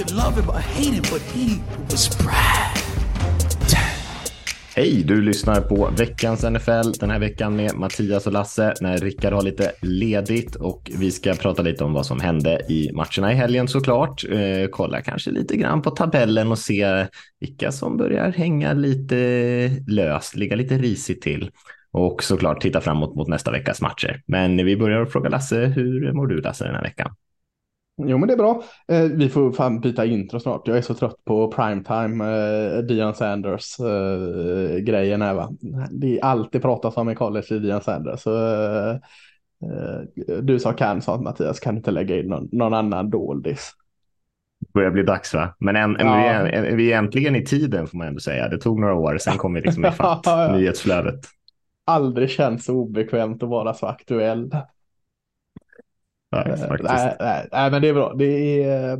Could love him or hate him, but he was Brad. Hej, du lyssnar på veckans NFL den här veckan med Mattias och Lasse när Rickard har lite ledigt och vi ska prata lite om vad som hände i matcherna i helgen såklart. Eh, kolla kanske lite grann på tabellen och se vilka som börjar hänga lite löst, ligga lite risigt till och såklart titta framåt mot nästa veckas matcher. Men vi börjar att fråga Lasse, hur mår du Lasse den här veckan? Jo, men det är bra. Eh, vi får fan byta intro snart. Jag är så trött på primetime, eh, Dion Sanders eh, grejen här va. Det är alltid pratas om i college i Dion Sanders. Så, eh, eh, du sa kan sa Mattias, kan du inte lägga in någon, någon annan doldis? Det börjar bli dags va? Men en, Ja. vi, är, vi är äntligen i tiden får man ändå säga. Det tog några år, sen kom vi liksom ifatt nyhetsflödet. Aldrig känns så obekvämt att vara så aktuell. Ja, Eh. Nej, nej, nej, men det är bra. Det är,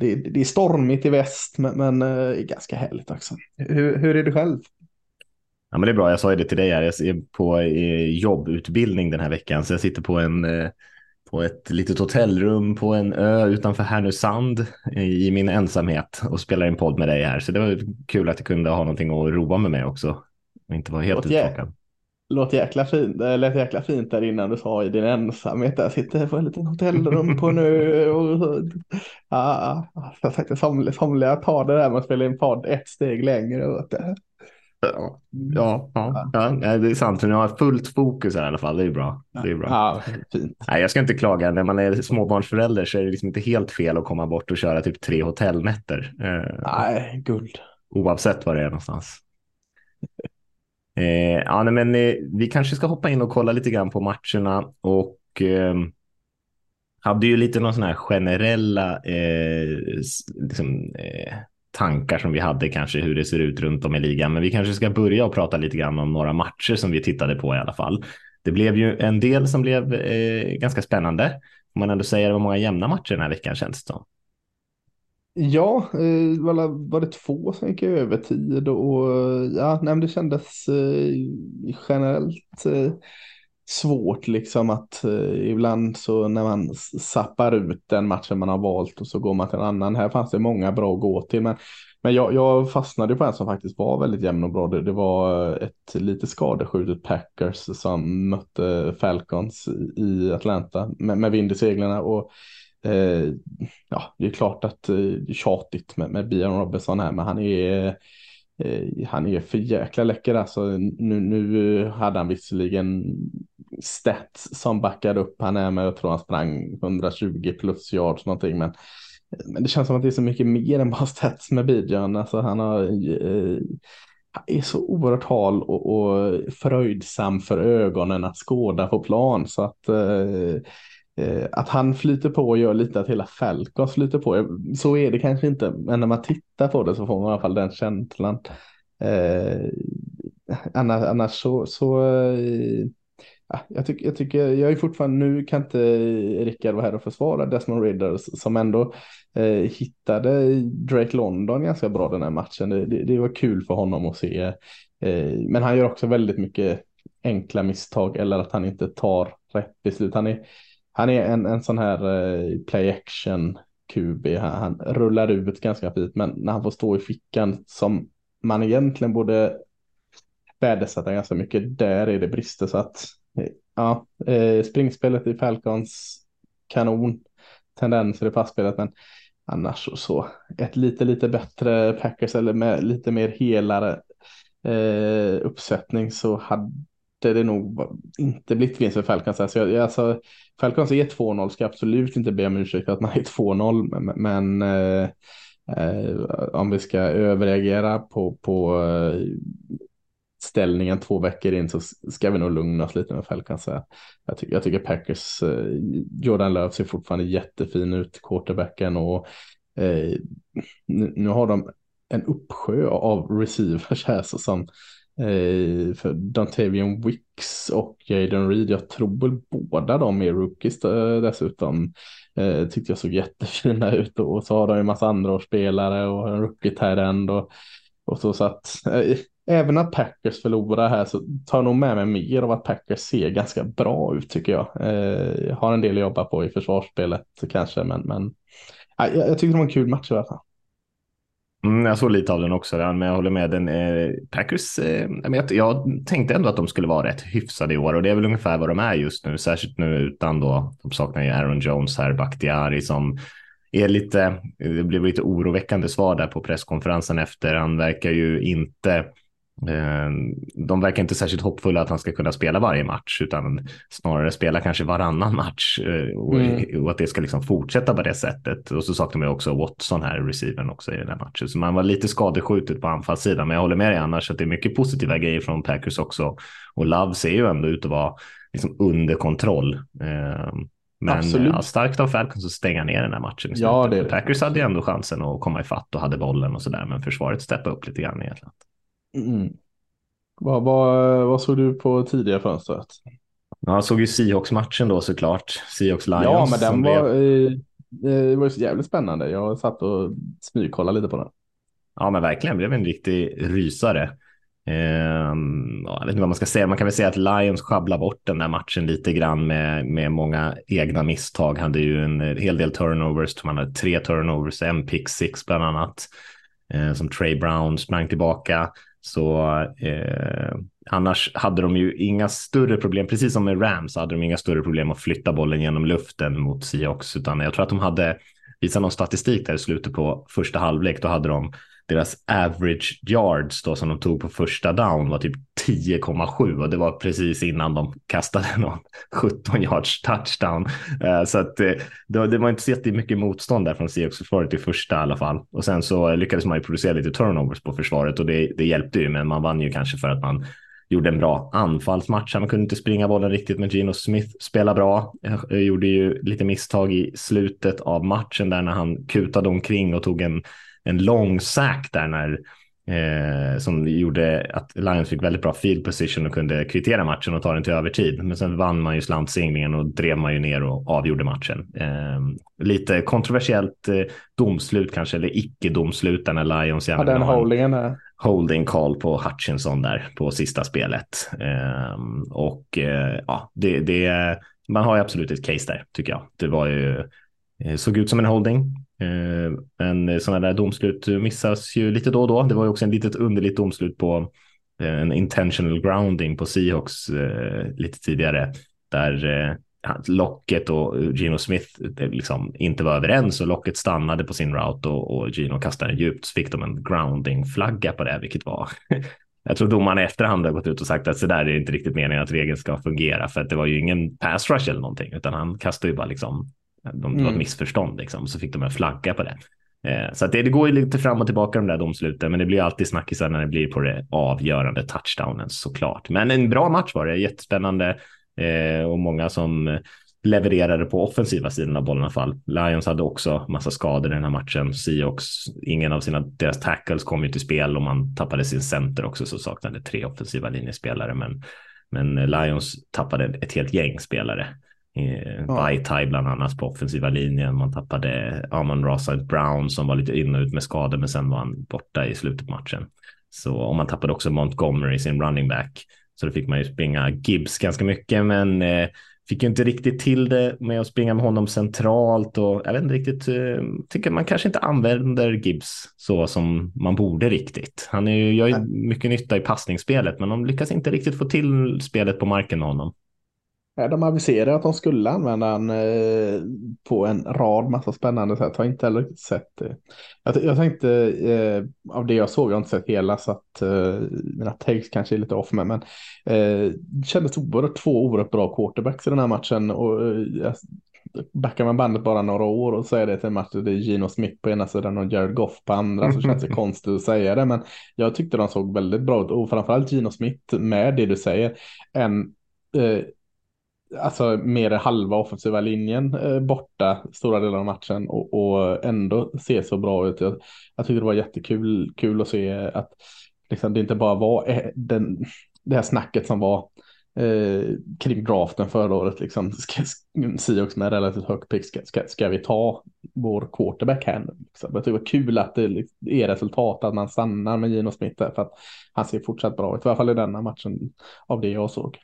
det är, det är stormigt i väst, men, men eh, ganska härligt också. Hur, hur är du själv? Ja, men det är bra. Jag sa ju det till dig här. Jag är på eh, jobbutbildning den här veckan, så jag sitter på en eh, på ett litet hotellrum på en ö utanför Härnösand i, min ensamhet och spelar en podd med dig här. Så det var kul att jag kunde ha någonting att roa mig med också och inte vara helt uttråkad. Låt jäkla fint, det lät jäkla fint där innan du sa i din ensamhet. Där sitter på en liten hotellrum på ö. Och, ja, ja, jag tänkte somliga, somliga tar det där med att spela in podd ett steg längre. Vet du. Ja, ja, ja, det är sant. Nu har jag fullt fokus här i alla fall. Det är bra. Det är bra. Ja, fint. Nej, jag ska inte klaga. När man är småbarnsförälder så är det liksom inte helt fel att komma bort och köra typ tre hotellnätter. Eh, Nej, guld. oavsett var det är någonstans. Eh, ja, nej, men eh, vi kanske ska hoppa in och kolla lite grann på matcherna och eh, hade ju lite någon sån här generella eh, liksom, eh, tankar som vi hade kanske hur det ser ut runt om i ligan. Men vi kanske ska börja och prata lite grann om några matcher som vi tittade på i alla fall. Det blev ju en del som blev eh, ganska spännande. Får man ändå säga det var många jämna matcher den här veckan känns det som. Ja, eh, var, det- två som gick i övertid och ja, nej, men det kändes eh, generellt eh, svårt liksom att ibland så när man sappar zappar ut den matchen man har valt och så går man till en annan. Här fanns det många bra att gå till men, men jag, jag fastnade på en som faktiskt var väldigt jämn och bra. Det, det var ett lite skadeskjutet Packers som mötte Falcons i, i Atlanta med, med vind i seglarna och Eh, ja, det är klart att eh, det är tjatigt med, med Bian Robinson här, men han är, eh, han är för jäkla läcker alltså. Nu, nu eh, hade han visserligen stats som backade upp. Han är med, jag tror han sprang 120 plus yards någonting, men eh, men det känns som att det är så mycket mer än bara stats med Bijan. Alltså han har eh, är så oerhört hal och, och fröjdsam för ögonen att skåda på plan så att eh, Eh, att han flyter på och gör lite att hela Falcons flyter på. Så är det kanske inte, men när man tittar på det så får man i alla fall den känslan. Eh, annars, annars så, så eh, ah, jag, tycker, jag tycker, jag är fortfarande, nu kan inte Rickard vara här och försvara Desmond Ridders som ändå eh, hittade Drake London ganska bra den här matchen. Det, det, det var kul för honom att se. Eh, men han gör också väldigt mycket enkla misstag eller att han inte tar rätt beslut. Han är, han är en, en sån här eh, play action QB. Han, han rullar ut ganska fint, men när han får stå i fickan som man egentligen borde värdesätta ganska mycket, där är det brister. Så att eh, ja, eh, springspelet i Falcons kanon, tendenser i passspelet, men annars så, så ett lite, lite bättre Packers eller med lite mer helare eh, uppsättning så hade det nog inte blivit vinst för Falcons. Alltså, jag, alltså, Falcons är 2-0, ska absolut inte be om ursäkt för att man är 2-0, men, men eh, eh, om vi ska överreagera på, på eh, ställningen två veckor in så ska vi nog lugna oss lite med Falcons. Jag, ty jag tycker Packers, eh, Jordan Löf ser fortfarande jättefin ut, quarterbacken och eh, nu, nu, har de en uppsjö av receivers här så som eh, för Dontavian Wicks och Jaden Reed. Jag tror väl båda de är rookies eh, dessutom. Eh, tyckte jag såg jättefina ut och så har de en massa andra spelare och en rookie tight och, och så. så att, eh, även att Packers förlorar här så tar jag nog med mig mer av att Packers ser ganska bra ut tycker jag. Eh, har en del att jobba på i försvarsspelet kanske men, men jag, jag tyckte det var en kul match i alla fall. Mm, jag såg lite av den också, men jag håller med. Den, eh, Packers, eh, jag, jag tänkte ändå att de skulle vara rätt hyfsade i år och det är väl ungefär vad de är just nu, särskilt nu utan då, de saknar ju Aaron Jones här, Bakhtiari som är lite, det blev lite oroväckande svar där på presskonferensen efter. Han verkar ju inte de verkar inte särskilt hoppfulla att han ska kunna spela varje match, utan snarare spela kanske varannan match eh, och, mm. och att det ska liksom fortsätta på det sättet. Och så saknar man också Watson här, receivern också i den här matchen. Så man var lite skadeskjutet på anfallssidan, men jag håller med dig annars att det är mycket positiva grejer från Packers också. Och Love ser ju ändå ut att vara liksom under kontroll. Eh, men ja, starkt av Falcons att stänga ner den här matchen. Ja, det Packers hade ju ändå chansen att komma ifatt och hade bollen och sådär, men försvaret steppade upp lite grann egentligen. Mm. Vad, vad, vad såg du på tidiga fönstret? Ja, jag såg ju Seahawks-matchen då såklart. Seahawks-Lions. Ja, men den var, blev... eh, var jävligt spännande. Jag satt och smygkollade lite på den. Ja, men verkligen. Det blev en riktig rysare. Um, jag vet inte vad man ska säga. Man kan väl säga att Lions sjabblar bort den där matchen lite grann med, med många egna misstag. Hade ju en hel del turnovers. Man hade tre turnovers, en pick six bland annat. Eh, som Trey Brown sprang tillbaka. Så eh, annars hade de ju inga större problem, precis som med Rams hade de inga större problem att flytta bollen genom luften mot Seahawks, utan jag tror att de hade visat någon statistik där i slutet på första halvlek, då hade de deras average yards då som de tog på första down var typ 10,7 och det var precis innan de kastade någon 17 yards touchdown. Eh, så att eh, det, det, var inte så jättemycket motstånd där från Seahawks försvaret i första i alla fall. Och sen så lyckades man ju producera lite turnovers på försvaret och det, det hjälpte ju, men man vann ju kanske för att man gjorde en bra anfallsmatch. Man kunde inte springa bollen riktigt, men Gino Smith spelade bra. Jag gjorde ju lite misstag i slutet av matchen där när han kutade omkring och tog en en lång sack där när eh, som gjorde att Lions fick väldigt bra field position och kunde kvittera matchen och ta den till övertid. Men sen vann man ju slantsinglingen och drev man ju ner och avgjorde matchen. Eh, lite kontroversiellt eh, domslut kanske, eller icke-domslut där när Lions ja, den holdingen är holding call på Hutchinson där på sista spelet. Eh, och eh, ja, det, det, man har ju absolut ett case där tycker jag. Det var ju, eh, såg ut som en holding. Eh, Men eh, sådana där domslut missas ju lite då och då. Det var ju också en litet underligt domslut på eh, en intentional grounding på Seahawks lite tidigare där Locket och Gino Smith liksom inte var överens och Locket stannade på sin route och, och Gino kastade djupt så fick de en grounding-flagga på det, vilket var jag tror domarna i efterhand har gått ut och sagt att så där är det inte riktigt meningen att regeln ska fungera för att det var ju ingen pass rush eller någonting utan han kastade ju bara liksom de, det var ett mm. missförstånd liksom, så fick de en flagga på det. Eh, så att det, det går ju lite fram och tillbaka de där domsluten, men det blir alltid snackisar när det blir på det avgörande touchdownen såklart. Men en bra match var det, jättespännande eh, och många som levererade på offensiva sidan av bollen i alla fall. Lions hade också massa skador i den här matchen. Seahawks, ingen av sina, deras tackles kom ju till spel och man tappade sin center också så saknade tre offensiva linjespelare. Men, men Lions tappade ett helt gäng spelare. Ja. bland annat på offensiva linjen. Man tappade Amon Rossard Brown som var lite in och ut med skador men sen var han borta i slutet på matchen. Så och man tappade också Montgomery sin running back. Så då fick man ju springa Gibbs ganska mycket men eh, fick ju inte riktigt till det med att springa med honom centralt och jag vet inte riktigt, eh, tycker man kanske inte använder Gibbs så som man borde riktigt. Han är ju, gör ju mycket nytta i passningsspelet men de lyckas inte riktigt få till spelet på marken med honom. De aviserade att de skulle använda den eh, på en rad massa spännande sätt. Har inte heller sett det. Jag, jag tänkte eh, av det jag såg, jag har inte sett hela så att eh, mina takes kanske är lite off med. Men eh, det kändes oerhört två oerhört bra quarterbacks i den här matchen. Och, eh, backar man bandet bara några år och säger det till en match det är Gino Smith på ena sidan och Jared Goff på andra så känns det konstigt att säga det. Men jag tyckte de såg väldigt bra ut och framförallt Gino Smith med det du säger. En eh, alltså mer än halva offensiva linjen eh, borta stora delar av matchen och, och ändå se så bra ut. Jag, jag tycker det var jättekul kul att se att liksom, det inte bara var eh, den, det här snacket som var eh, kring draften förra året. Liksom, ska, Seahawks med relativt hög pick, ska, ska, ska, vi ta vår quarterback här nu? Liksom. Jag tycker det var kul att det liksom, är resultat, att man stannar med Gino Smith där, för att han ser fortsatt bra ut, i alla fall i denna matchen av det jag såg.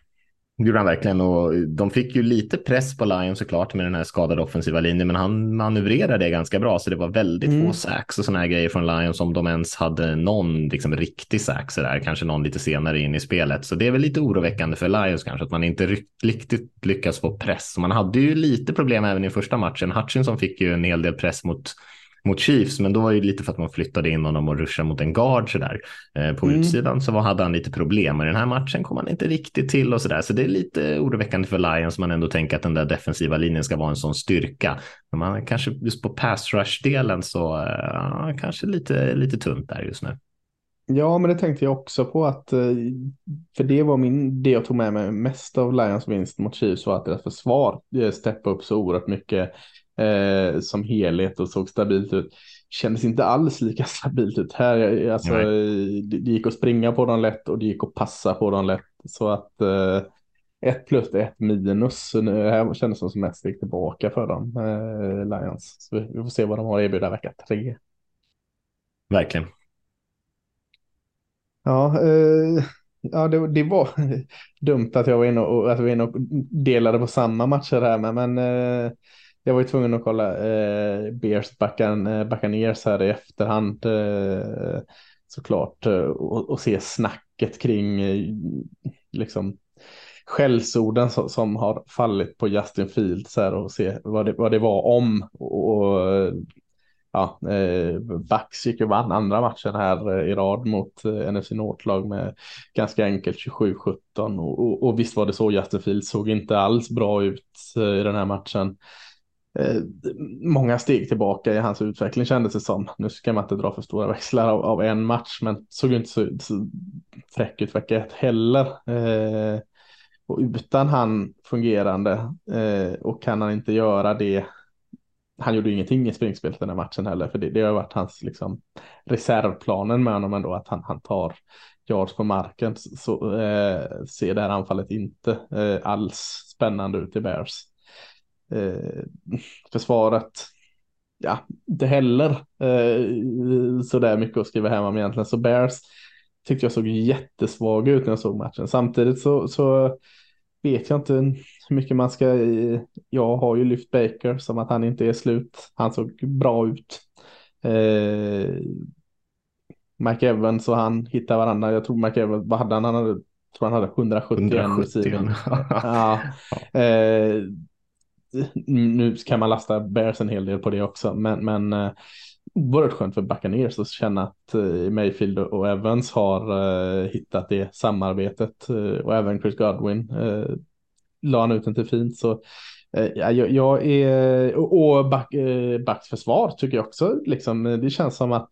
Det gjorde han verkligen och de fick ju lite press på Lions såklart med den här skadade offensiva linjen, men han manövrerade det ganska bra, så det var väldigt mm. få sacks och sådana här grejer från Lions om de ens hade någon liksom riktig sax där, kanske någon lite senare in i spelet. Så det är väl lite oroväckande för Lions kanske att man inte riktigt lyckas få press. Man hade ju lite problem även i första matchen. Hutchinson fick ju en hel del press mot mot Chiefs, men då var det lite för att man flyttade in honom och ruschade mot en guard sådär. Eh, på mm. utsidan så hade han lite problem och i den här matchen kom han inte riktigt till och sådär. Så det är lite oroväckande för Lions man ändå tänker att den där defensiva linjen ska vara en sån styrka. Men man kanske just på pass rush-delen så eh, kanske lite, lite tunt där just nu. Ja, men det tänkte jag också på att, eh, för det var min, det jag tog med mig mest av Lions vinst mot Chiefs var att deras försvar steppade upp så oerhört mycket eh, som helhet och såg stabilt ut. Kändes inte alls lika stabilt ut här. Alltså, det, det gick att springa på dem lätt och det gick att passa på dem lätt. Så att eh, ett plus ett minus. Nu, här kändes det som ett steg tillbaka för dem, eh, Lions. Så vi, vi får se vad de har att erbjuda vecka tre. Verkligen. Ja, eh, ja det, det, var dumt att jag var inne och, att vi var inne och delade på samma matcher här med, men eh, jag var ju tvungen att kolla eh, Bears backan, eh, Buccaneers här i efterhand eh, såklart eh, och, och, se snacket kring eh, liksom skällsorden som, som, har fallit på Justin Fields här och se vad det, vad det var om. Och, och ja, eh, Bucks gick ju vann andra matchen här eh, i rad mot eh, NFC North-lag med ganska enkelt 27-17 och, och, och, visst var det så Justin Fields såg inte alls bra ut eh, i den här matchen eh, många steg tillbaka i hans utveckling kändes det som. Nu ska man inte dra för stora växlar av, av en match, men såg inte så, så fräck ut vecka ett heller. Eh, och utan han fungerande eh, och kan han inte göra det. Han gjorde ingenting i springspelet den här matchen heller, för det, det har varit hans liksom, reservplanen med honom ändå, att han, han tar yards på marken. Så eh, ser det här anfallet inte eh, alls spännande ut i Bears eh, försvaret, ja, inte heller eh, så där mycket att skriva hem om egentligen. Så Bears tyckte jag såg jättesvag ut när jag såg matchen. Samtidigt så, så vet jag inte hur mycket man ska, jag har ju lyft Baker som att han inte är slut. Han såg bra ut. Eh, Mike Evans och han hittar varandra. Jag tror Mike Evans, vad hade han? Han hade, tror han hade 171 170. receiving. ja. Eh, nu kan man lasta Bears en hel del på det också, men, men eh, oerhört skönt för Buccaneers att känna att eh, Mayfield och Evans har eh, hittat det samarbetet eh, och även Chris Godwin la han ut inte fint. Så jag, jag, är och back, backs Bucks försvar tycker jag också liksom det känns som att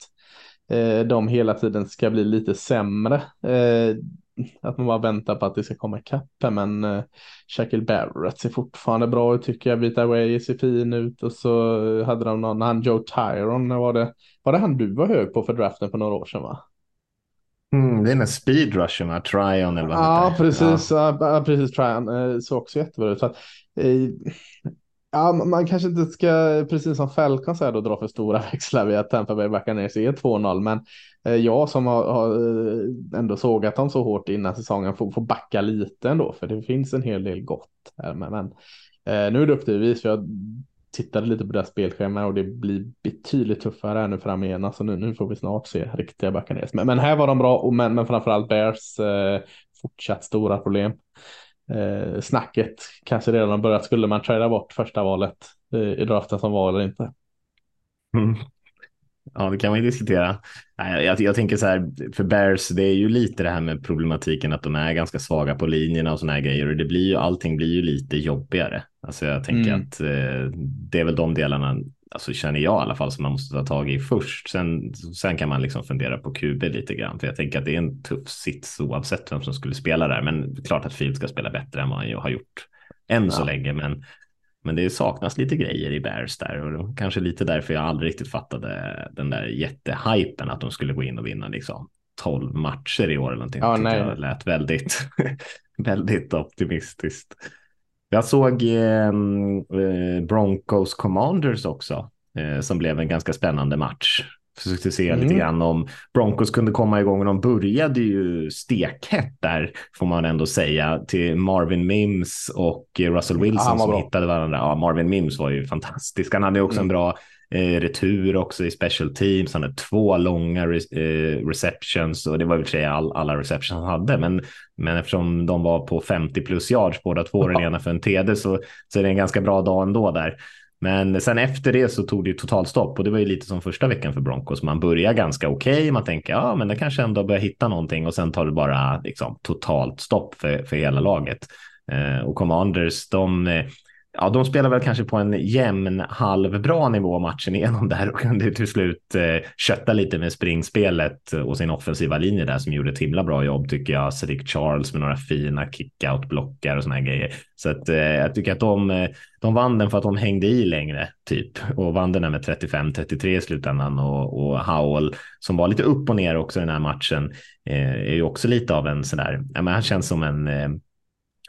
de hela tiden ska bli lite sämre. att man bara väntar på att det ska komma ikapp men uh, Shaquille Barrett ser fortfarande bra ut tycker jag. Vita Way ser fin ut och så hade de någon, han Joe Tyron, var det, var det han du var hög på för draften för några år sedan va? Mm, det är den speed rushen, va? Tryon eller vad Ja, precis. Ja. ja. precis. Tryon eh, såg också jättebra ut. Så att, eh, Ja, man kanske inte ska, precis som Falcon säger, då dra för stora växlar vid att Tampa Bay Buccaneers är 2-0. Men eh, jag som har, har, eh, ändå sågat dem så hårt innan säsongen får, får backa lite ändå, för det finns en hel del gott. Här. Men, men nu är det upp till vis, för jag tittade lite på deras spelschema och det blir betydligt tuffare här nu fram igen. Så alltså, nu, nu får vi snart se riktiga Buccaneers. Men, men här var de bra, och men, men framförallt Bears eh, fortsatt stora problem eh, snacket kanske redan har börjat. Skulle man trada bort första valet eh, i draften som var eller inte? Mm. Ja, det kan man ju diskutera. Jag, jag, tänker så här, för Bears, det är ju lite det här med problematiken att de är ganska svaga på linjerna och såna här grejer och det blir ju, allting blir ju lite jobbigare. Alltså jag tänker mm. att eh, det är väl de delarna alltså känner jag i alla fall som man måste ta tag i först. Sen, sen kan man liksom fundera på QB lite grann, för jag tänker att det är en tuff sits oavsett vem som skulle spela där. Men klart att Field ska spela bättre än vad han har gjort än så länge. Men, men det saknas lite grejer i Bears där och kanske lite därför jag aldrig riktigt fattade den där jättehypen att de skulle gå in och vinna liksom 12 matcher i år eller någonting. Ja, nej. Jag lät väldigt, väldigt optimistiskt. Jag såg eh, eh, Broncos Commanders också, eh, som blev en ganska spännande match. Försökte se Mm. lite grann om Broncos kunde komma igång. De började ju stekhett där, får man ändå säga, till Marvin Mims och eh, Russell Wilson var som bra. hittade varandra. Ja, Marvin Mims var ju fantastisk. Han hade också Mm. en bra eh, retur också i special teams. Han hade två långa re eh, receptions och det var i och för sig all, alla receptions han hade. Men, men eftersom de var på 50 plus yards båda två, den ena för en TD, så, så är det en ganska bra dag ändå där. Men sen efter det så tog det ju totalstopp och det var ju lite som första veckan för Broncos. Man börjar ganska okej, man tänker ja, men det kanske ändå börjar hitta någonting och sen tar det bara liksom totalt stopp för, för hela laget. Eh, och Commanders, de, eh, ja, de spelar väl kanske på en jämn halvbra nivå matchen igenom där och kunde till slut eh, kötta lite med springspelet och sin offensiva linje där som gjorde ett himla bra jobb tycker jag. Cedric Charles med några fina kickout-blockar och såna här grejer. Så att eh, jag tycker att de, eh, de vann den för att de hängde i längre typ och vann den här med 35-33 i slutändan och, och Howell som var lite upp och ner också i den här matchen eh, är ju också lite av en sån där, ja, men han känns som en eh,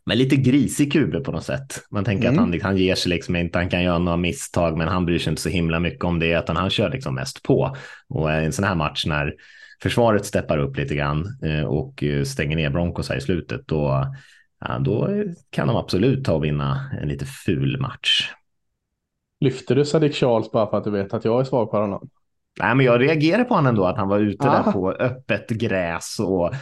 men lite grisig QB på något sätt. Man tänker Mm. att han, han ger sig liksom inte, han kan göra några misstag, men han bryr sig inte så himla mycket om det, utan han kör liksom mest på. Och i en sån här match när försvaret steppar upp lite grann eh, och eh, stänger ner Broncos här i slutet, då, ja, då kan de absolut ta och vinna en lite ful match. Lyfter du Sadiq Charles bara för att du vet att jag är svag på honom? Nej, men jag reagerade på honom ändå, att han var ute där Ah. på öppet gräs och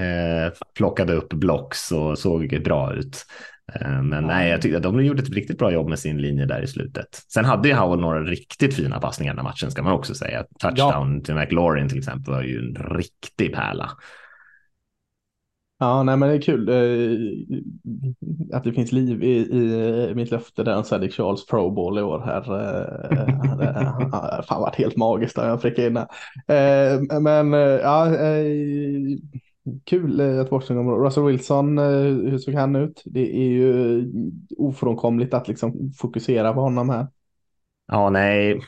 eh, plockade upp blocks och såg bra ut. Eh, men nej, jag tyckte att de gjorde ett riktigt bra jobb med sin linje där i slutet. Sen hade ju Howell några riktigt fina passningar den matchen, ska man också säga. Touchdown till McLaurin till exempel var ju en riktig pärla. Ja, nej men det är kul eh, att det finns liv i, i mitt löfte där en Sadiq Charles Pro Bowl i år här. Eh, har fan varit helt magiskt där jag fick in. Eh, men eh, ja, eh, kul eh, att Washington kommer. Russell Wilson, eh, hur såg han ut? Det är ju ofrånkomligt att liksom fokusera på honom här. Ja, nej.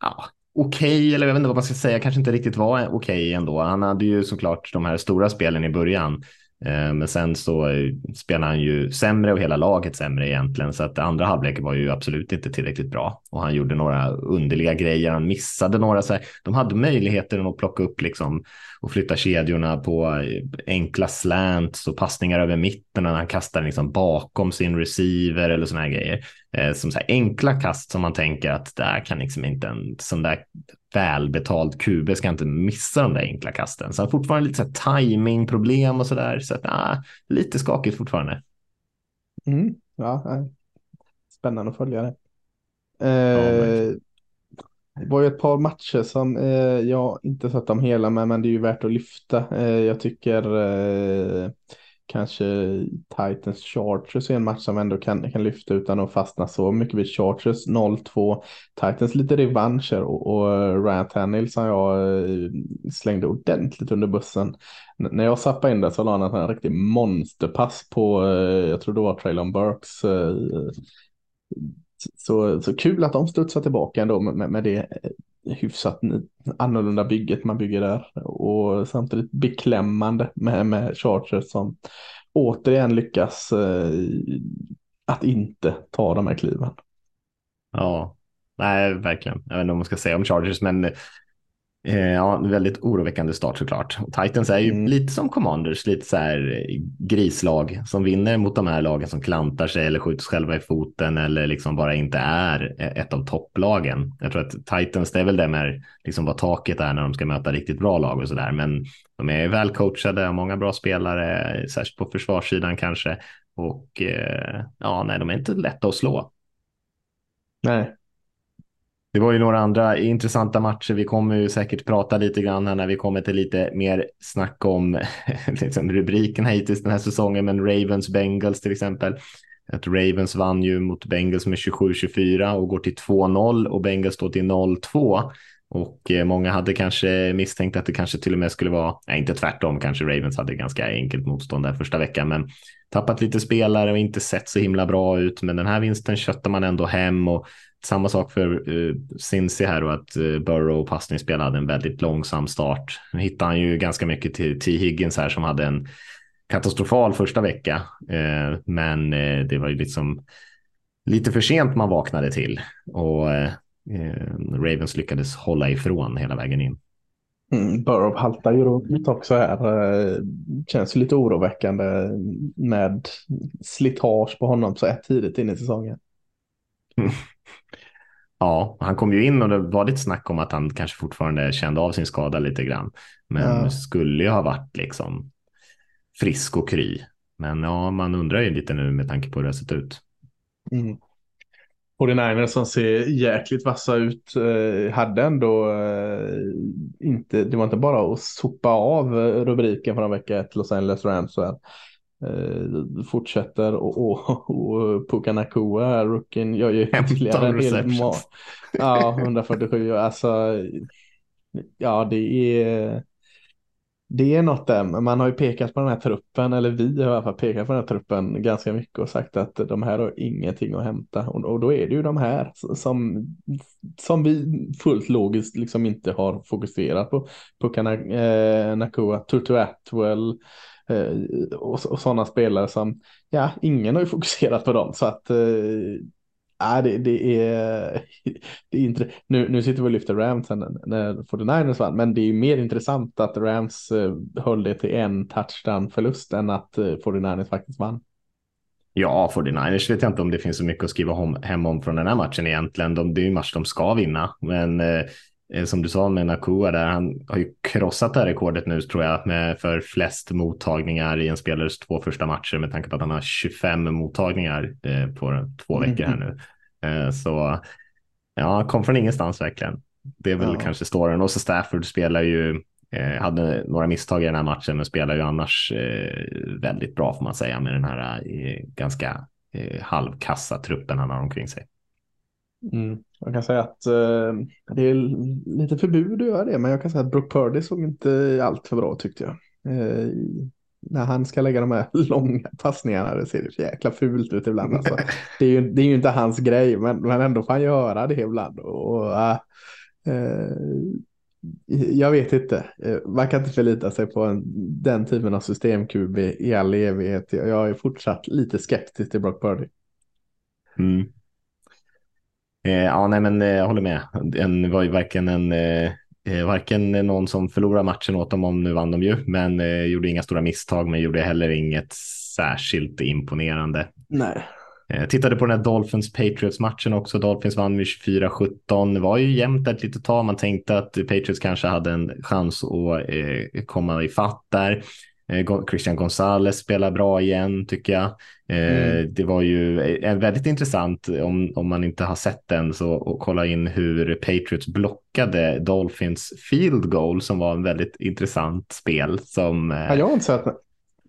Ja, okej, eller jag vet inte vad man ska säga, kanske inte riktigt var okej ändå. Han hade ju såklart de här stora spelen i början. Eh, men sen så eh, spelade han ju sämre och hela laget sämre egentligen. Så att andra halvlek var ju absolut inte tillräckligt bra. Och han gjorde några underliga grejer. Han missade några så här. De hade möjligheter att plocka upp liksom och flytta kedjorna på eh, enkla slants och passningar över mitten när han kastar liksom bakom sin receiver eller såna här grejer. Som så här enkla kast som man tänker att där kan liksom inte en sån där välbetald QB ska inte missa de där enkla kasten. Så han har fortfarande lite så här timingproblem och så där. Så att, ah, lite skakigt fortfarande. Mm, ja, spännande att följa det. Eh, det var ju ett par matcher som eh, jag inte sett dem hela med, men det är ju värt att lyfta. Eh, jag tycker eh, kanske Titans Chargers är en match som ändå kan, kan lyfta utan att fastna så mycket vid Chargers 0-2. Titans lite revanscher och, och eh, Ryan Tannehill som jag eh, slängde ordentligt under bussen. N- när jag zappade in det så la han en riktig monsterpass på, eh, jag tror det var Traylon Burks. Eh, så, så kul att de studsar tillbaka ändå med, med, med det eh, hyfsat annorlunda bygget man bygger där. Och samtidigt beklämmande med, med Chargers som återigen lyckas eh, att inte ta de här kliven. Ja, nej, verkligen. Jag vet inte om man ska säga om Chargers, men ja, en väldigt oroväckande start såklart. Titans är ju Mm. lite som Commanders, lite så här eh, grislag som vinner mot de här lagen som klantar sig eller skjuter sig själva i foten eller liksom bara inte är ett av topplagen. Jag tror att Titans, det är väl det med liksom vad taket är när de ska möta riktigt bra lag och så där, men de är väl coachade, har många bra spelare, särskilt på försvarssidan kanske. Och eh, ja, nej, de är inte lätta att slå. Nej, det var ju några andra intressanta matcher. Vi kommer ju säkert prata lite grann här när vi kommer till lite mer snack om liksom rubrikerna hittills den här säsongen. Men Ravens Bengals till exempel. Att Ravens vann ju mot Bengals med 27-24 och går till 2-0 och Bengals står till 0-2. Och eh, många hade kanske misstänkt att det kanske till och med skulle vara, nej inte tvärtom, kanske Ravens hade ganska enkelt motstånd där första veckan, men tappat lite spelare och inte sett så himla bra ut. Men den här vinsten köttar man ändå hem och samma sak för uh, Cincy här och att uh, Burrow passningsspel hade en väldigt långsam start. Nu hittar han ju ganska mycket till T. Higgins här som hade en katastrofal första vecka. Uh, men uh, det var ju liksom lite för sent man vaknade till och Ravens lyckades hålla ifrån hela vägen in. Mm, Burrow haltar ju runt också här. Känns lite oroväckande med slitage på honom så här tidigt in i säsongen. Ja, han kom ju in och det var lite snack om att han kanske fortfarande kände av sin skada lite grann. Men ja. skulle ju ha varit liksom frisk och kry. Men ja, man undrar ju lite nu med tanke på hur det har sett ut. Mm. 49ers som ser jäkligt vassa ut eh, hade ändå eh, inte, det var inte bara att sopa av rubriken från vecka ett Los Angeles Rams. Så eh, fortsätter och, och, och Puka Nakua, rookien, gör ju ytterligare en hel Ja, 147. Alltså, ja, det är det är något där, man har ju pekat på den här truppen, eller vi har i alla fall pekat på den här truppen ganska mycket och sagt att de här har ingenting att hämta. Och, och då är det ju de här som, som vi fullt logiskt liksom inte har fokuserat på. Puka eh, Nakua, Tutu Atwell, Eh, och, och sådana spelare som, ja, ingen har ju fokuserat på dem. Så att, eh, äh, det, det är, det är inte, nu, nu sitter vi och lyfter Rams när 49ers vann, men det är mer intressant att Rams eh, höll det till en touchdown förlust än att eh, 49ers faktiskt vann. Ja, 49ers vet jag inte om det finns så mycket att skriva hem om från den här matchen egentligen. De, det är ju en match de ska vinna, men eh, som du sa med Nakua där, han har ju krossat det här rekordet nu tror jag med för flest mottagningar i en spelares två första matcher med tanke på att han har 25 mottagningar eh, på två veckor här nu. Eh, så ja, kom från ingenstans verkligen. Det är väl ja. kanske storyn och så Stafford spelar ju hade några misstag i den här matchen men spelar ju annars väldigt bra får man säga med den här ganska halvkassa truppen han har omkring sig. Mm. Jag kan säga att eh, det är lite förbud att göra det, men jag kan säga att Brooke Purdy såg inte allt för bra tyckte jag. Eh, när han ska lägga de här långa passningarna, det ser så jäkla fult ut ibland. Alltså. Det, är ju, det är ju inte hans grej, men, men ändå får han göra det ibland. Och, eh, jag vet inte, eh, man kan inte förlita sig på en, den typen av systemkub i, i all evighet. Jag är fortsatt lite skeptisk till Brock Purdy. Mm. Eh, ja, nej, men eh, jag håller med. Den var ju varken en eh, eh, varken någon som förlorade matchen åt dem om nu vann de ju, men eh, gjorde inga stora misstag, men gjorde heller inget särskilt imponerande. Nej. Eh, tittade på den här Dolphins Patriots matchen också. Dolphins vann med 24-17. Det var ju jämnt ett litet tag. Man tänkte att Patriots kanske hade en chans att eh, komma i fatt där. Eh, Christian Gonzales spelar bra igen tycker jag. Eh, mm. Det var ju en väldigt intressant om, om man inte har sett den så och kolla in hur Patriots blockade Dolphins field goal som var en väldigt intressant spel. Som, ja, jag har inte sett.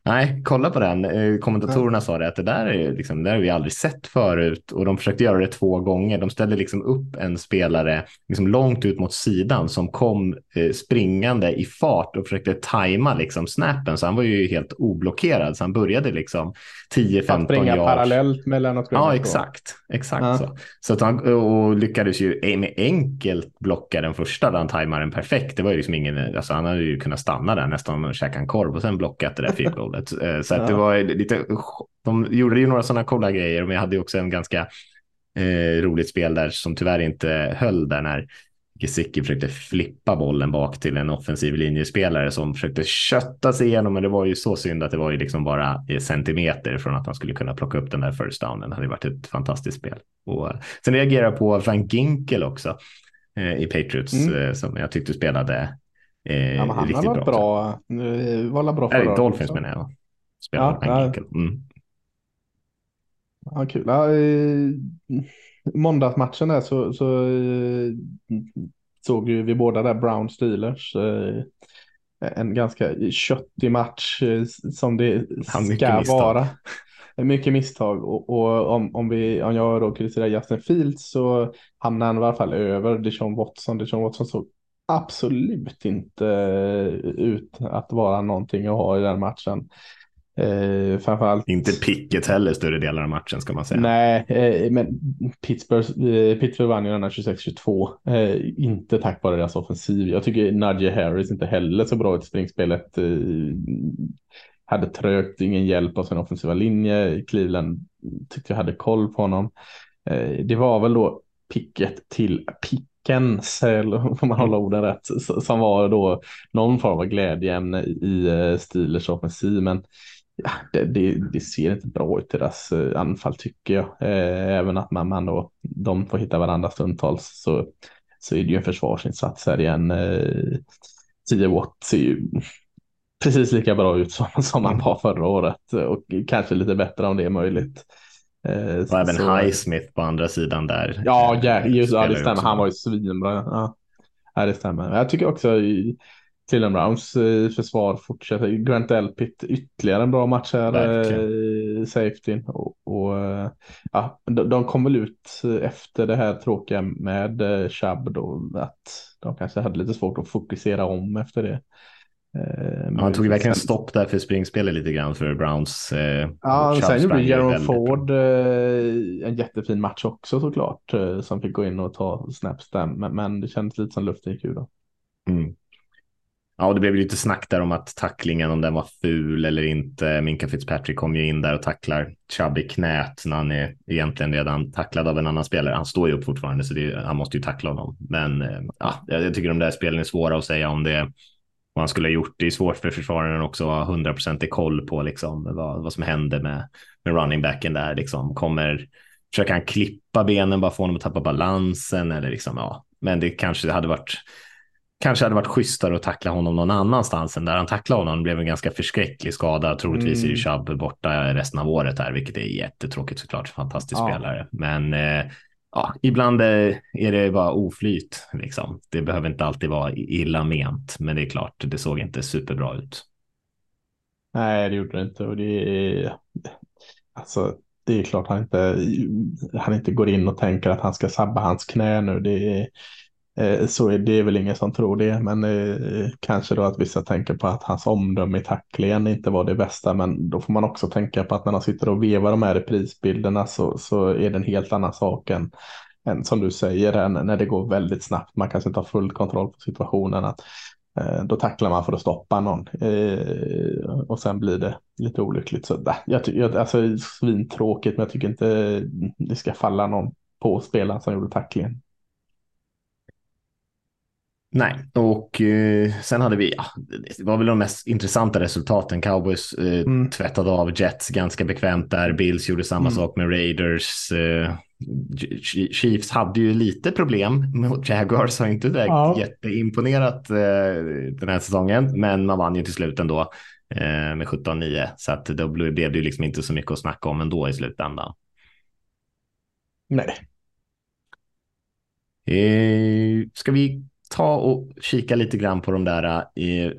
Nej, kolla på den. Eh, kommentatorerna sa det att det där, är liksom, det där har vi aldrig sett förut och de försökte göra det två gånger. De ställde liksom upp en spelare liksom långt ut mot sidan som kom eh, springande i fart och försökte tajma liksom snappen så han var ju helt oblockerad så han började liksom 10-15 yards. Springa parallellt mellan att Ja, exakt. Exakt ja. så. Så att han och lyckades ju med enkelt blocka den första där han tajmade den perfekt. Det var ju liksom ingen, alltså han hade ju kunnat stanna där nästan och käka en korv och sen blockat det där field goalet. Eh, så att ja. det var lite, de gjorde ju några sådana coola grejer, men jag hade ju också en ganska eh, roligt spel där som tyvärr inte höll där när Gesicki försökte flippa bollen bak till en offensiv linjespelare som försökte kötta sig igenom, men det var ju så synd att det var ju liksom bara centimeter från att han skulle kunna plocka upp den där first downen. Det hade varit ett fantastiskt spel. Och sen reagerar jag på Frank Ginkel också eh, i Patriots mm. eh, som jag tyckte spelade eh, ja, han riktigt har varit bra. bra var bra förra Dolphins menar jag. Spelade ja. Mm. Ja, kul. Ja, i måndagsmatchen där så, så eh, såg ju vi båda där Brown Steelers. Eh, en ganska köttig match eh, som det ska vara. mycket misstag och, och om, om, vi, om jag då kritiserar Justin Fields så hamnar han i alla fall över Deshaun Watson. Deshaun Watson såg absolut inte ut att vara någonting att ha i den matchen. Eh, framförallt... Inte picket heller större delar av matchen ska man säga. Nej, eh, men Pittsburgh, eh, Pittsburgh vann ju den här 26-22. Eh, inte tack vare deras offensiv. Jag tycker Najee Harris inte heller så bra ut i springspelet. Eh, hade trögt, ingen hjälp av sin offensiva linje. Cleveland tyckte jag hade koll på honom. Eh, det var väl då picket till Pickens, eller får man hålla orden rätt, som var då någon form av glädjeämne i eh, Steelers offensiv. Men ja, det, det, det, ser inte bra ut deras eh, anfall tycker jag. Eh, även att man, man då, de får hitta varandra stundtals så, så är det ju en försvarsinsats här igen. 10 watt ser ju precis lika bra ut som, som han var förra året och kanske lite bättre om det är möjligt. Eh, och även så... Highsmith på andra sidan där. Ja, ja, just, ja det stämmer. Han var ju svinbra. Ja. ja, det stämmer. Jag tycker också i Cleveland Browns eh, försvar fortsätter. Grant Elpit ytterligare en bra match här. Eh, safety. Och, och eh, ja, de, de kom väl ut efter det här tråkiga med eh, Chubb då. Att de kanske hade lite svårt att fokusera om efter det. Eh, han tog verkligen stopp där för springspelet lite grann för Browns. Eh, ja, sen gjorde Jaron Ford eh, en jättefin match också såklart. Eh, som fick gå in och ta snaps där. Men, men det kändes lite som luften gick ur då. Mm. Ja, och det blev lite snack där om att tacklingen, om den var ful eller inte. Minka Fitzpatrick kom ju in där och tacklar Chubb i knät när han är egentligen redan tacklad av en annan spelare. Han står ju upp fortfarande så det, han måste ju tackla honom. Men eh, ja, jag tycker de där spelen är svåra att säga om det han skulle ha gjort. Det är svårt för försvararen också att ha hundraprocentig koll på liksom vad, vad som händer med, med running backen där. Liksom. Kommer, försöker han klippa benen, bara få honom att tappa balansen eller liksom, ja. Men det kanske hade varit kanske hade varit schysstare att tackla honom någon annanstans än där han tacklade honom. Det blev en ganska förskräcklig skada. Troligtvis mm. är ju Chubb borta resten av året här, vilket är jättetråkigt såklart. Fantastisk ja. spelare. Men eh, ja, ibland är det bara oflyt. Liksom. Det behöver inte alltid vara illa ment, men det är klart, det såg inte superbra ut. Nej, det gjorde det inte. Och det är, alltså, det är klart han inte, han inte går in och tänker att han ska sabba hans knä nu. Det är, Eh, så det är väl ingen som tror det, men eh, kanske då att vissa tänker på att hans omdöme i tacklingen inte var det bästa, men då får man också tänka på att när han sitter och vevar de här reprisbilderna så, så är det en helt annan sak än, än som du säger, än när det går väldigt snabbt, man kanske inte har full kontroll på situationen, att eh, då tacklar man för att stoppa någon och sen blir det lite olyckligt. Så jag tycker, alltså svintråkigt, men jag tycker inte det ska falla någon på spelaren som gjorde tacklingen. Nej, och eh, sen hade vi, ja, det var väl de mest intressanta resultaten. Cowboys eh, mm. tvättade av Jets ganska bekvämt där. Bills gjorde samma mm. sak med Raiders. Eh, Chiefs hade ju lite problem mot Jaguars, har inte direkt ja. jätteimponerat eh, den här säsongen, men man vann ju till slut ändå eh, med 17-9, så att då blev det ju liksom inte så mycket att snacka om ändå i slutändan. Nej. Eh, ska vi ta och kika lite grann på de där. Eh,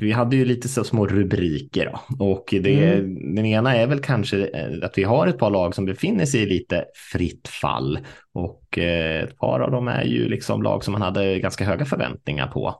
vi hade ju lite så små rubriker då. och det, mm. den ena är väl kanske eh, att vi har ett par lag som befinner sig i lite fritt fall och eh, ett par av dem är ju liksom lag som man hade ganska höga förväntningar på.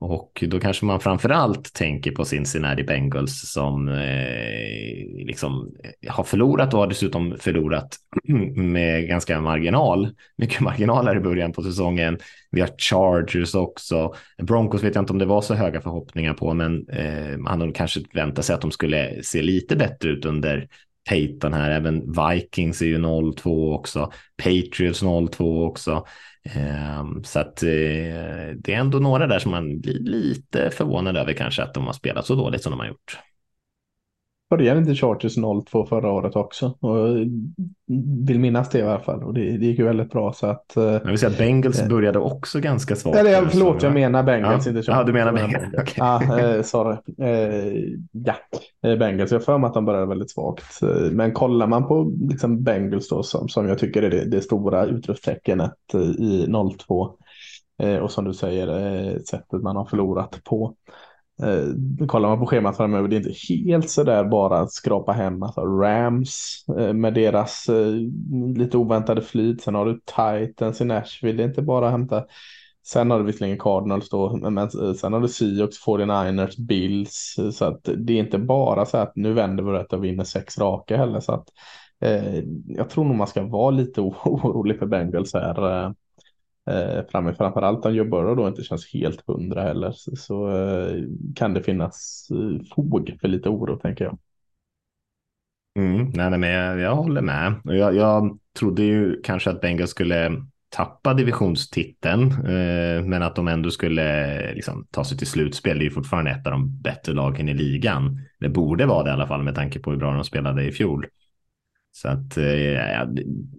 Och då kanske man framför allt tänker på Cincinnati Bengals som eh, liksom eh, har förlorat och har dessutom förlorat med ganska marginal. Mycket marginaler i början på säsongen. Vi har Chargers också. Broncos vet jag inte om det var så höga förhoppningar på, men eh, man hade kanske väntat sig att de skulle se lite bättre ut under Peyton här. Även Vikings är ju 0-2 också. Patriots 0-2 också. Ehm, så att eh, det är ändå några där som man blir lite förvånad över kanske att de har spelat så dåligt som de har gjort. Började inte Chargers 0-2 förra året också? Och vill minnas det i alla fall. Och det, det gick ju väldigt bra så att. Eh, jag vill säga att Bengals eh, började också ganska svagt. Eller förlåt, jag menar Bengals, ja. inte Chargers. Ja, du menar Bengals. Okay. Ja, eh, sorry. Eh, ja, eh, Bengals. Jag för mig att de började väldigt svagt. Men kollar man på liksom Bengals då som, som jag tycker är det, det stora utropstecknet i 0-2. Eh, och som du säger, sättet man har förlorat på Eh, kollar man på schemat framöver, det är inte helt sådär bara att skrapa hem alltså Rams eh, med deras eh, lite oväntade flyt. Sen har du Titans i Nashville, det är inte bara att hämta. Sen har du visserligen Cardinals då, men eh, sen har du Seahawks, 49ers, Bills. Eh, så att det är inte bara så att nu vänder vi rätt och vinner sex raka heller. Så att eh, jag tror nog man ska vara lite orolig för Bengals här. Eh. Eh, framme. Framförallt om Joe Burrow då inte känns helt hundra heller så, så eh, kan det finnas eh, fog för lite oro tänker jag. Mm, nej, nej, men jag, jag håller med. Jag, jag trodde ju kanske att Bengals skulle tappa divisionstiteln, eh, men att de ändå skulle liksom, ta sig till slutspel. Det är ju fortfarande ett av de bättre lagen i ligan. Det borde vara det i alla fall med tanke på hur bra de spelade i fjol. Så att eh,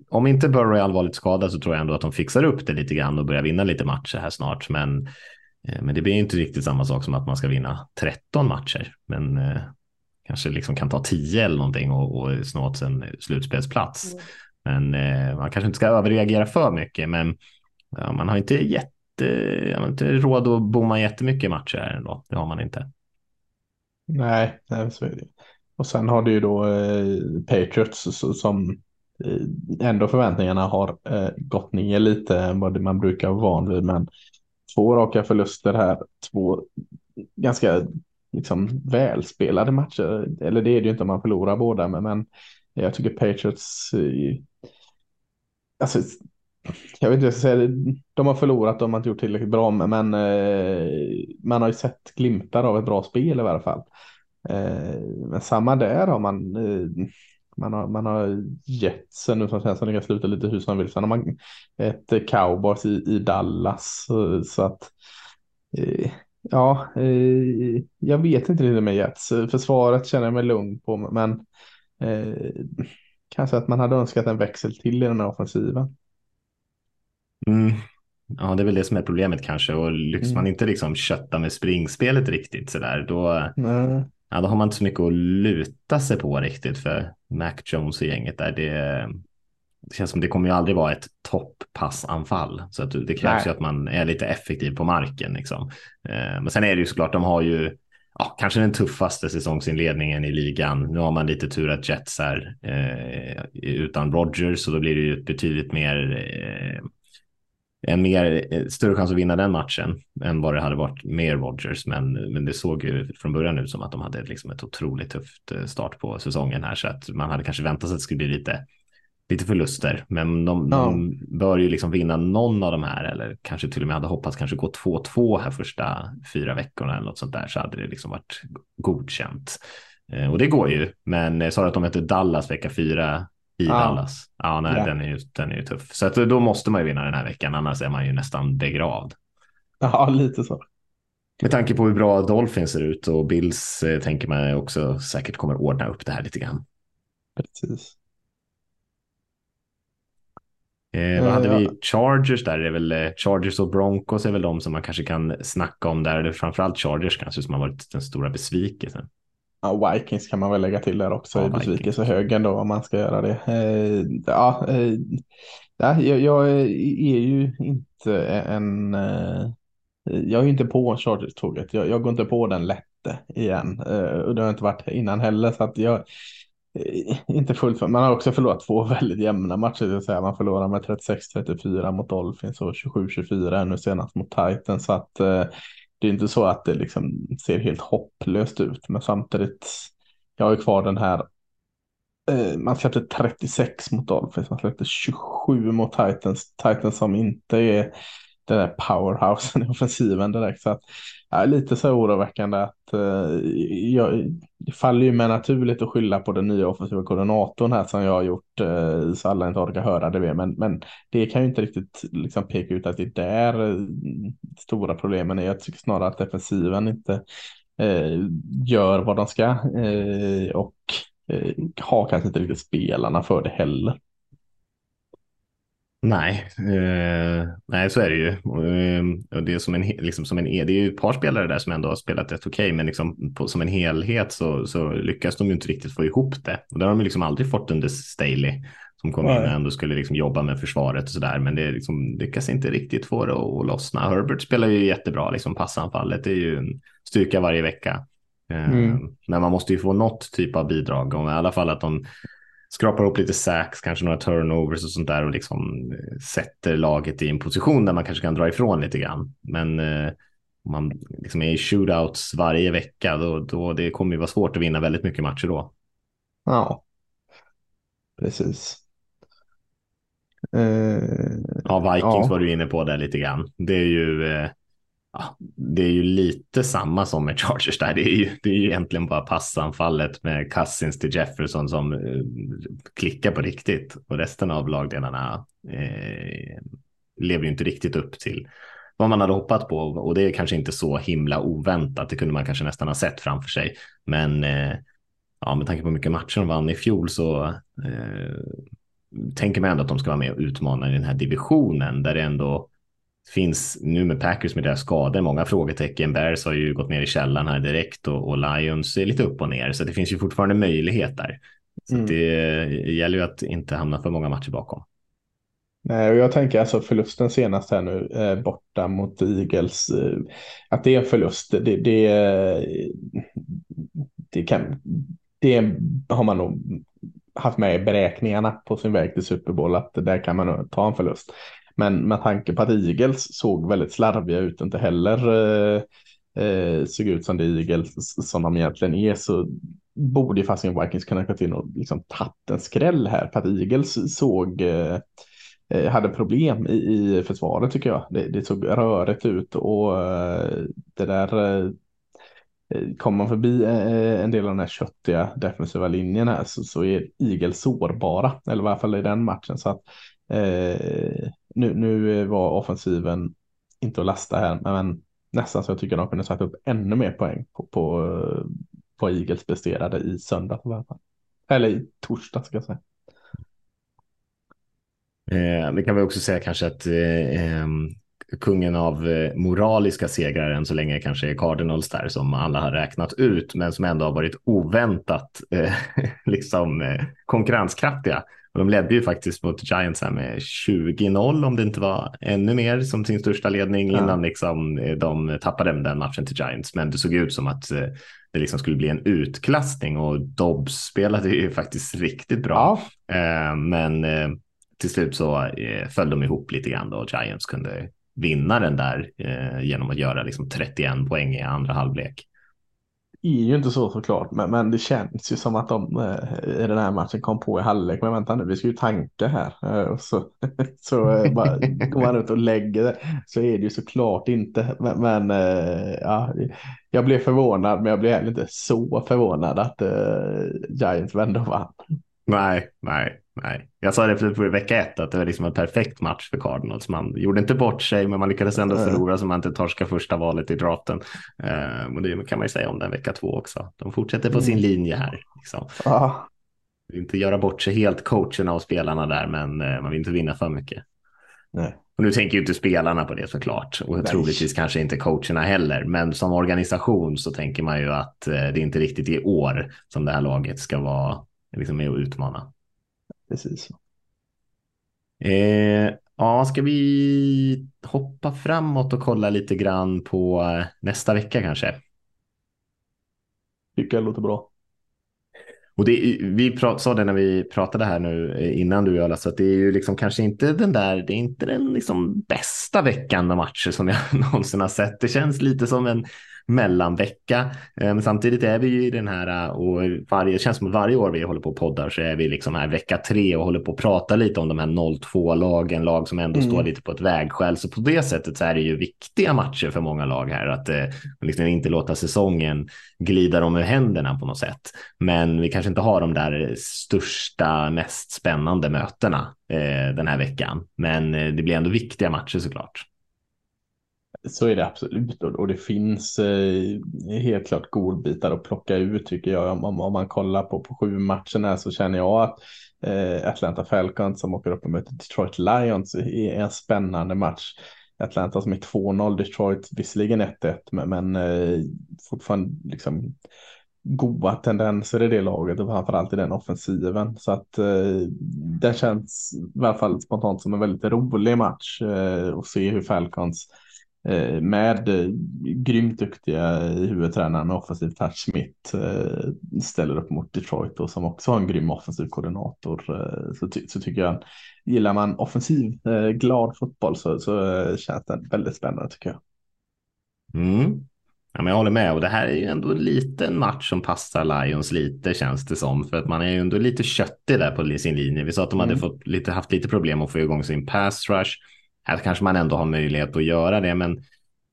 om inte Burrow är allvarligt skadad så tror jag ändå att de fixar upp det lite grann och börjar vinna lite matcher här snart. Men, eh, men det blir inte riktigt samma sak som att man ska vinna 13 matcher. Men eh, kanske liksom kan ta 10 eller någonting och, och snå åt en slutspelsplats. Mm. Men eh, man kanske inte ska överreagera för mycket. Men ja, man har inte jätte, man har inte råd att bomma jättemycket matcher här ändå. Det har man inte. Nej, nej så är det. Och sen har du ju då eh, Patriots som eh, ändå förväntningarna har eh, gått ner lite än vad man brukar vara van vid. Men två raka förluster här, två ganska liksom välspelade matcher. Eller det är det ju inte om man förlorar båda, men, men jag tycker Patriots, eh, alltså jag vet inte jag ska säga, de har förlorat, de har inte gjort tillräckligt bra, men eh, man har ju sett glimtar av ett bra spel i alla fall. Eh, men samma där har man, eh, man har, man har Jetsen nu som känns som det kan sluta lite hur som vill. Sen har man ett Cowboys i, i Dallas. Så, att ja, jag vet inte riktigt med Jets. Försvaret känner jag mig lugn på, men kanske att man hade önskat en växel till i den här offensiven. Mm. Ja, det är väl det som är problemet kanske. Och lyckas mm. man inte liksom kötta med springspelet riktigt så där, då, ja, då har man inte så mycket att luta sig på riktigt för Mac Jones och gänget där. Det, det känns som det kommer ju aldrig vara ett topppassanfall. Så att det krävs Nej. ju att man är lite effektiv på marken. Liksom. Eh, men sen är det ju såklart, de har ju ja, kanske den tuffaste säsongsinledningen i ligan. Nu har man lite tur att Jets är eh, utan Rogers så då blir det ju betydligt mer eh, en mer, eh, större chans att vinna den matchen än vad det hade varit med Rogers. Men, men det såg ju från början ut som att de hade liksom ett otroligt tufft eh, start på säsongen här så att man hade kanske väntat sig att det skulle bli lite, lite förluster. Men de, ja. de bör ju liksom vinna någon av de här eller kanske till och med hade hoppats kanske gå 2-2 här första fyra veckorna eller något sånt där så hade det liksom varit godkänt. Eh, och det går ju, men sa du att de heter Dallas vecka fyra i ja. Dallas. Ja, nej, ja. Den, är ju, den är ju tuff. Så att, då måste man ju vinna den här veckan, annars är man ju nästan begravd. Ja, lite så. Med tanke på hur bra Dolphins ser ut och Bills eh, tänker man också säkert kommer ordna upp det här lite grann. Precis. Eh, vad hade vi? Chargers där, det är väl eh, Chargers och Broncos är väl de som man kanske kan snacka om där. Det är framförallt Chargers kanske som har varit den stora besvikelsen. Ja, Vikings kan man väl lägga till där också ja, i besvikelsehögen då om man ska göra det. Eh, ja, eh, ja, jag, jag, är ju inte en... Eh, jag är ju inte på Chargers-tåget. Jag, jag, går inte på den lätte igen. Eh, och det har inte varit innan heller. Så att jag eh, inte fullt för. Man har också förlorat två väldigt jämna matcher. Det säga. Man förlorar med 36-34 mot Dolphins och 27-24 nu senast mot Titans. Så att eh, det är inte så att det liksom ser helt hopplöst ut, men samtidigt, jag har ju kvar den här, eh, man släppte 36 mot Dolphins, man släppte 27 mot Titans, Titans som inte är den där powerhousen i offensiven direkt. Så att, ja, lite så oroväckande att eh, jag, det faller ju mig naturligt att skylla på den nya offensiva koordinatorn här som jag har gjort eh, så alla inte orkar höra det. Men, men det kan ju inte riktigt liksom, peka ut att det är där eh, stora problemen är. Jag tycker snarare att defensiven inte eh, gör vad de ska eh, och eh, har kanske inte riktigt spelarna för det heller. Nej, eh, nej så är det ju. Eh, det, är som en, liksom som en, det är ju ett par spelare där som ändå har spelat rätt okej, okay, men liksom på, som en helhet så, så lyckas de ju inte riktigt få ihop det. Och det har de liksom aldrig fått under Staley. som kom in och ändå skulle liksom jobba med försvaret och sådär. Men det liksom, lyckas inte riktigt få det att lossna. Herbert spelar ju jättebra, liksom passanfallet är ju en styrka varje vecka. Eh, mm. Men man måste ju få något typ av bidrag, och i alla fall att de skrapar upp lite sacks, kanske några turnovers och sånt där och liksom eh, sätter laget i en position där man kanske kan dra ifrån lite grann. Men eh, om man liksom är i shootouts varje vecka, då, då det kommer ju vara svårt att vinna väldigt mycket matcher då. Ja, precis. Uh, ja, Vikings ja. var du inne på där lite grann. Det är ju, eh, ja, det är ju lite samma som med Chargers där. Det är ju, det är ju egentligen bara passanfallet med Cousins till Jefferson som eh, klickar på riktigt och resten av lagdelarna eh, lever ju inte riktigt upp till vad man hade hoppat på och det är kanske inte så himla oväntat. Det kunde man kanske nästan ha sett framför sig. Men eh, ja, med tanke på hur mycket matcher de vann i fjol så eh, tänker man ändå att de ska vara med och utmana i den här divisionen där det ändå finns nu med Packers med deras skador, många frågetecken. Bears har ju gått ner i källan här direkt och, och Lions är lite upp och ner, så det finns ju fortfarande möjligheter. Så mm. det gäller ju att inte hamna för många matcher bakom. Nej, och jag tänker alltså förlusten senast här nu eh, borta mot Eagles. Eh, att det är en förlust, det, det, det, kan, det har man nog haft med i beräkningarna på sin väg till Super Bowl att där kan man nog ta en förlust. Men med tanke på att Eagles såg väldigt slarviga ut, inte heller eh, eh såg ut som det Eagles som de egentligen är, så borde ju fasiken Vikings kunna gått in och liksom tagit en skräll här. För att Eagles såg eh, eh, hade problem i, i försvaret tycker jag. Det, det såg rörigt ut och eh, det där eh, eh Kommer man förbi en del av den här köttiga defensiva linjen här så, så är Eagles sårbara, eller i alla fall i den matchen. Så att, eh, nu, nu eh, var offensiven inte att lasta här, men nästan så jag tycker de kunde satt upp ännu mer poäng på, på, eh, på Eagles presterade i söndag. Eller i torsdag ska jag säga. Eh, det kan vi också säga kanske att eh, ehm, kungen av eh, moraliska segrar än så länge kanske är Cardinals där som alla har räknat ut men som ändå har varit oväntat eh, liksom eh, konkurrenskraftiga. Och de ledde ju faktiskt mot Giants här med 20-0 om det inte var ännu mer som sin största ledning ja. innan liksom, eh, de tappade den matchen till Giants. Men det såg ut som att det liksom skulle bli en utklassning och Dobbs spelade ju faktiskt riktigt bra. Ja. men till slut så eh, föll de ihop lite grann då och Giants kunde vinna den där eh, genom att göra liksom 31 poäng i andra halvlek. Det är ju inte så såklart, men, men det känns ju som att de eh, i den här matchen kom på i halvlek. Men vänta nu, vi ska ju tanka här. Eh, så så eh, bara, går man ut och lägger det så är det ju såklart inte. Men, men eh, ja, jag blev förvånad, men jag blev heller inte så förvånad att eh, Giants vände och vann. Nej, nej. Nej, jag sa det för vecka ett att det var liksom en perfekt match för Cardinals. Man gjorde inte bort sig, men man lyckades ändå förlora så man inte torskar första valet i draften. Eh, och det kan man ju säga om den vecka två också. De fortsätter på sin mm. linje här. Liksom. Ah. Vill inte göra bort sig helt coacherna och spelarna där, men eh, man vill inte vinna för mycket. Nej. Och nu tänker ju inte spelarna på det såklart och Nej. troligtvis kanske inte coacherna heller. Men som organisation så tänker man ju att eh, det inte riktigt i år som det här laget ska vara liksom med och utmana. Precis. Eh, ja, ska vi hoppa framåt och kolla lite grann på eh, nästa vecka kanske? Tycker jag låter bra. Och det, vi sa det när vi pratade här nu eh, innan du och jag, så att det är ju liksom kanske inte den där, det är inte den liksom bästa veckan med matcher som jag någonsin har sett. Det känns lite som en mellanvecka. Eh, men samtidigt är vi ju i den här eh, och varje, det känns som varje år vi håller på och poddar så är vi liksom här vecka tre och håller på att prata lite om de här 0-2 lagen, lag som ändå mm. står lite på ett vägskäl. Så på det sättet så är det ju viktiga matcher för många lag här att eh, liksom inte låta säsongen glida dem ur händerna på något sätt. Men vi kanske inte har de där största, mest spännande mötena eh, den här veckan. Men eh, det blir ändå viktiga matcher såklart. Så är det absolut och det finns eh, helt klart godbitar att plocka ut tycker jag. Om, om man kollar på, på sju matcherna så känner jag att eh, Atlanta Falcons som åker upp och möter Detroit Lions är en spännande match. Atlanta som är 2-0, Detroit visserligen 1-1 men, men eh, fortfarande liksom goda tendenser i det laget och framförallt i den offensiven. Så att eh, det känns i alla fall spontant som en väldigt rolig match eh, att se hur Falcons eh, med eh, grymt duktiga huvudtränaren och offensiv touch Smith eh, ställer upp mot Detroit och som också har en grym offensiv koordinator. Eh, så, ty så tycker jag, gillar man offensiv eh, glad fotboll så, så eh, känns det väldigt spännande tycker jag. Mm. Ja, men jag håller med och det här är ju ändå en match som passar Lions lite känns det som. För att man är ju ändå lite köttig där på sin linje. Vi sa att de hade mm. fått lite, haft lite problem att få igång sin pass rush. Här kanske man ändå har möjlighet att göra det, men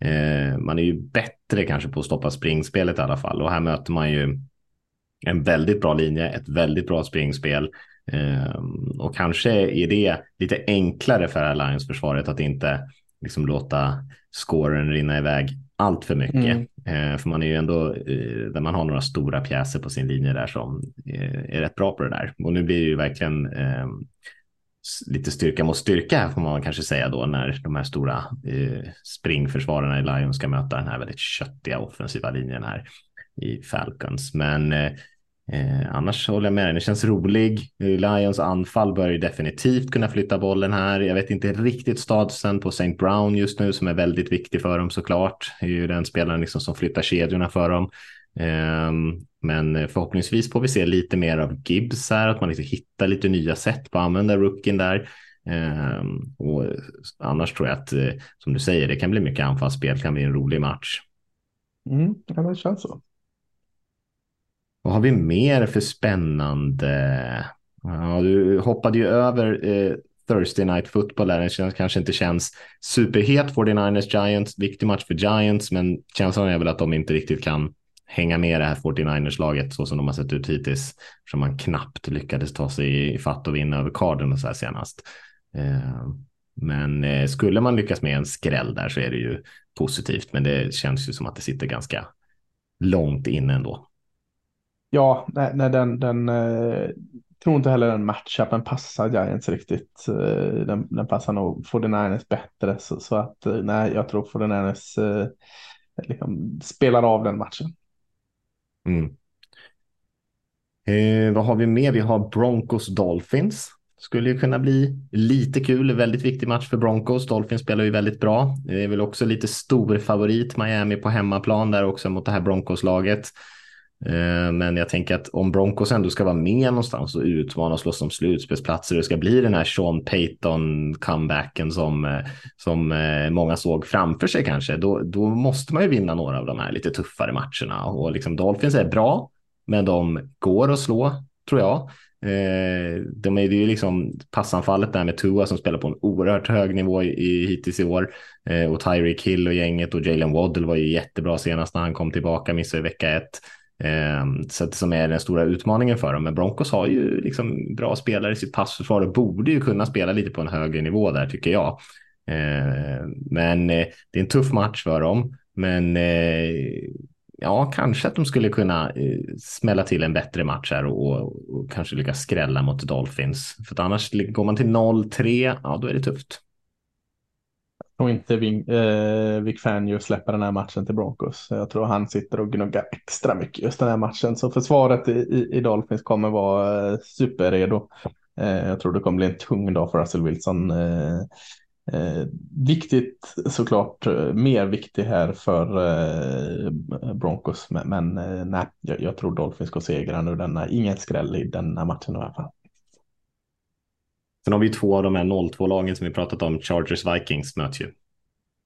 eh, man är ju bättre kanske på att stoppa springspelet i alla fall. Och här möter man ju en väldigt bra linje, ett väldigt bra springspel. Eh, och kanske är det lite enklare för Lions-försvaret att inte liksom låta scoren rinna iväg allt för mycket. Mm. Eh, för man är ju ändå, eh, där man har några stora pjäser på sin linje där som eh, är rätt bra på det där. Och nu blir det ju verkligen eh, lite styrka mot styrka här får man kanske säga då när de här stora eh, springförsvararna i Lions ska möta den här väldigt köttiga offensiva linjen här i Falcons. Men eh, eh annars håller jag med dig, det känns rolig. Eh, Lions anfall bör ju definitivt kunna flytta bollen här. Jag vet inte riktigt statusen på St. Brown just nu som är väldigt viktig för dem såklart. Det är ju den spelaren liksom som flyttar kedjorna för dem. Eh, men förhoppningsvis får vi se lite mer av Gibbs här, att man liksom hittar lite nya sätt på att använda rookien där. Eh, och annars tror jag att, eh, som du säger, det kan bli mycket anfallsspel, det kan bli en rolig match. Mm, ja, det känns så. Vad har vi mer för spännande? Ja, du hoppade ju över eh, Thursday Night Football där. Den känns, kanske inte känns superhet. 49ers Giants, viktig match för Giants, men känslan är väl att de inte riktigt kan hänga med det här 49ers-laget så som de har sett ut hittills. Som man knappt lyckades ta sig i fatt och vinna över Cardinals här senast. Eh, men eh, skulle man lyckas med en skräll där så är det ju positivt, men det känns ju som att det sitter ganska långt inne ändå. Ja, nej, nej den, den eh, tror inte heller den matchupen passar Giants riktigt. Eh, den, den passar nog 49ers bättre. Så, så att eh, nej, jag tror 49ers eh, liksom spelar av den matchen. Mm. Eh, vad har vi mer? Vi har Broncos Dolphins. Skulle ju kunna bli lite kul. Väldigt viktig match för Broncos. Dolphins spelar ju väldigt bra. Det är väl också lite stor favorit Miami på hemmaplan där också mot det här Broncos-laget. Eh, men jag tänker att om Broncos ändå ska vara med någonstans och utmana och slåss om slutspelsplatser och det ska bli den här Sean Payton comebacken som, eh, som eh, många såg framför sig kanske, då, då måste man ju vinna några av de här lite tuffare matcherna. Och liksom Dolphins är bra, men de går att slå, tror jag. de är ju liksom passanfallet där med Tua som spelar på en oerhört hög nivå i, hittills i år. och Tyreek Hill och gänget och Jalen Waddle var ju jättebra senast när han kom tillbaka, missade vecka ett. Ehm, så att, som är den stora utmaningen för dem. Men Broncos har ju liksom bra spelare i sitt passförsvar och borde ju kunna spela lite på en högre nivå där tycker jag. Ehm, men eh, det är en tuff match för dem. Men eh, ja, kanske att de skulle kunna eh, smälla till en bättre match här och, och, och kanske lyckas skrälla mot Dolphins. För annars går man till 0-3, ja då är det tufft tror inte Vic, eh, Vic Fangio släpper den här matchen till Broncos. Jag tror han sitter och gnuggar extra mycket just den här matchen. Så försvaret i, i, i Dolphins kommer vara eh, superredo. Eh, jag tror det kommer bli en tung dag för Russell Wilson. Eh, eh viktigt såklart, eh, mer viktig här för eh, Broncos. Men, men eh, nej, jag, jag, tror Dolphins går segra nu. Denna, ingen skräll i denna matchen i alla fall. Sen har vi två av de här 0-2-lagen som vi pratat om, Chargers Vikings möts ju.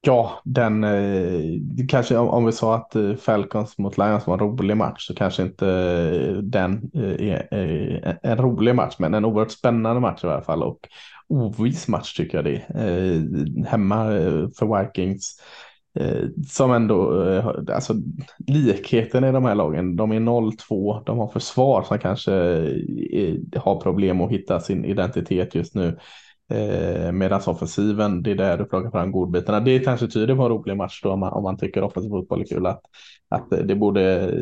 Ja, den eh, kanske om vi sa att eh, Falcons mot Lions var en rolig match så kanske inte eh, den eh, är, eh, en rolig match, men en oerhört spännande match i alla fall och oviss match tycker jag det är. Eh, hemma eh, för Vikings Eh, Eh, som ändå, eh, alltså likheten i de här lagen, de är 0-2, de har försvar som kanske eh, har problem att hitta sin identitet just nu. Eh, Medan offensiven, det är där du plockar fram godbitarna. Det kanske tyder på en rolig match då om man, om man tycker offensiv fotboll är kul. Att, att det borde,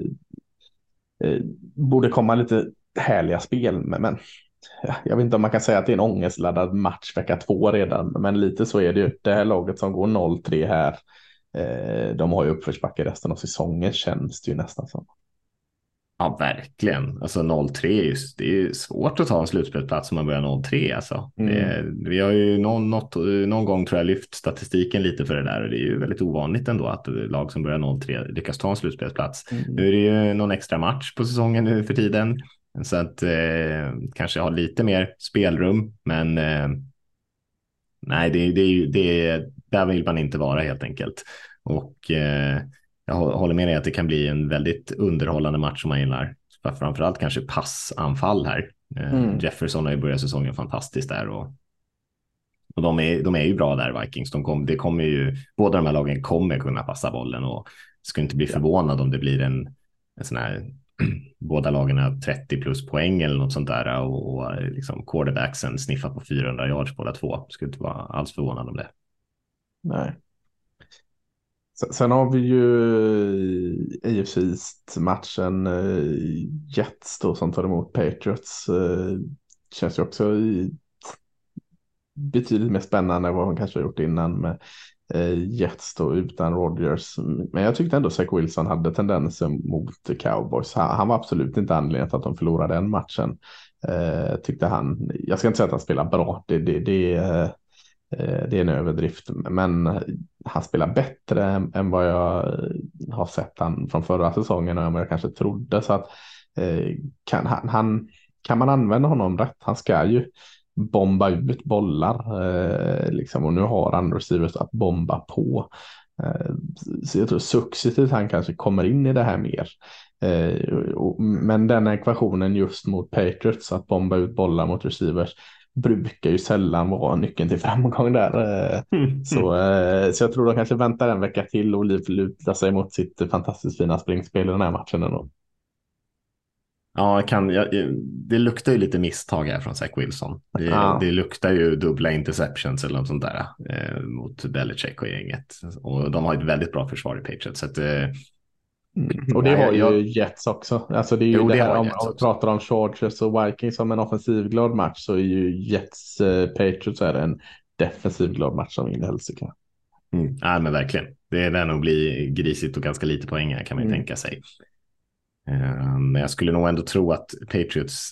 eh, borde komma lite härliga spel. Men, men jag vet inte om man kan säga att det är en ångestladdad match vecka två redan. Men lite så är det ju. Det här laget som går 0-3 här de har ju uppförsbacke resten av säsongen känns det ju nästan som. Ja, verkligen. Alltså 0-3, just, det är ju svårt att ta en slutspelsplats om man börjar 0-3. Alltså. Mm. Det, vi har ju någon, något, någon gång tror jag lyft statistiken lite för det där och det är ju väldigt ovanligt ändå att lag som börjar 0-3 lyckas ta en slutspelsplats. Mm. Nu är det ju någon extra match på säsongen nu för tiden så att eh, kanske ha lite mer spelrum, men eh, nej, det, det, det, där vill man inte vara helt enkelt. Och eh, jag håller med dig att det kan bli en väldigt underhållande match som man gillar. Framförallt kanske passanfall här. Eh, mm. Jefferson har ju börjat säsongen fantastiskt där och, och de, är, de är ju bra där Vikings. De kom, det kommer ju, båda de här lagen kommer kunna passa bollen och ska inte bli förvånad om det blir en, en sån här båda lagen har 30 plus poäng eller något sånt där och, och liksom quarterbacksen sniffar på 400 yards båda två. Skulle inte vara alls förvånad om det. Nej. Sen har vi ju AFC East-matchen eh, Jets då som tar emot Patriots. Eh, känns ju också betydligt mer spännande än vad hon kanske har gjort innan med eh, Jets då utan Rodgers. Men jag tyckte ändå Zach Wilson hade tendenser mot Cowboys. Han, var absolut inte anledningen till att de förlorade den matchen. Tyckte han, jag ska inte säga att han spelar bra, det, det, det, Eh, det är en överdrift, men han spelar bättre än, vad jag har sett han från förra säsongen och vad jag kanske trodde. Så att, eh, kan, han, han, kan man använda honom rätt, han ska ju bomba ut bollar. Eh, liksom, och nu har han receivers att bomba på. Eh, så jag tror successivt han kanske kommer in i det här mer. Eh, och, men den ekvationen just mot Patriots, att bomba ut bollar mot receivers, brukar ju sällan vara nyckeln till framgång där. Så, eh, så jag tror de kanske väntar en vecka till och lutar sig mot sitt fantastiskt fina springspel i den här matchen. Ändå. Ja, kan, ja, det luktar ju lite misstag här från Zach Wilson. Det, ja. det luktar ju dubbla interceptions eller något sånt där eh, mot Belichick och gänget. Och de har ett väldigt bra försvar i Patriots. Så att, eh. Och det har ju jag... Jets också. Alltså det är ju jo, det, här, om man pratar om Chargers och Vikings som en offensivglad match så är ju Jets eh, Patriots är en defensivglad match som vinner helsike. Mm. Ja men verkligen. Det lär nog bli grisigt och ganska lite poäng här kan man ju mm. tänka sig. Men jag skulle nog ändå tro att Patriots,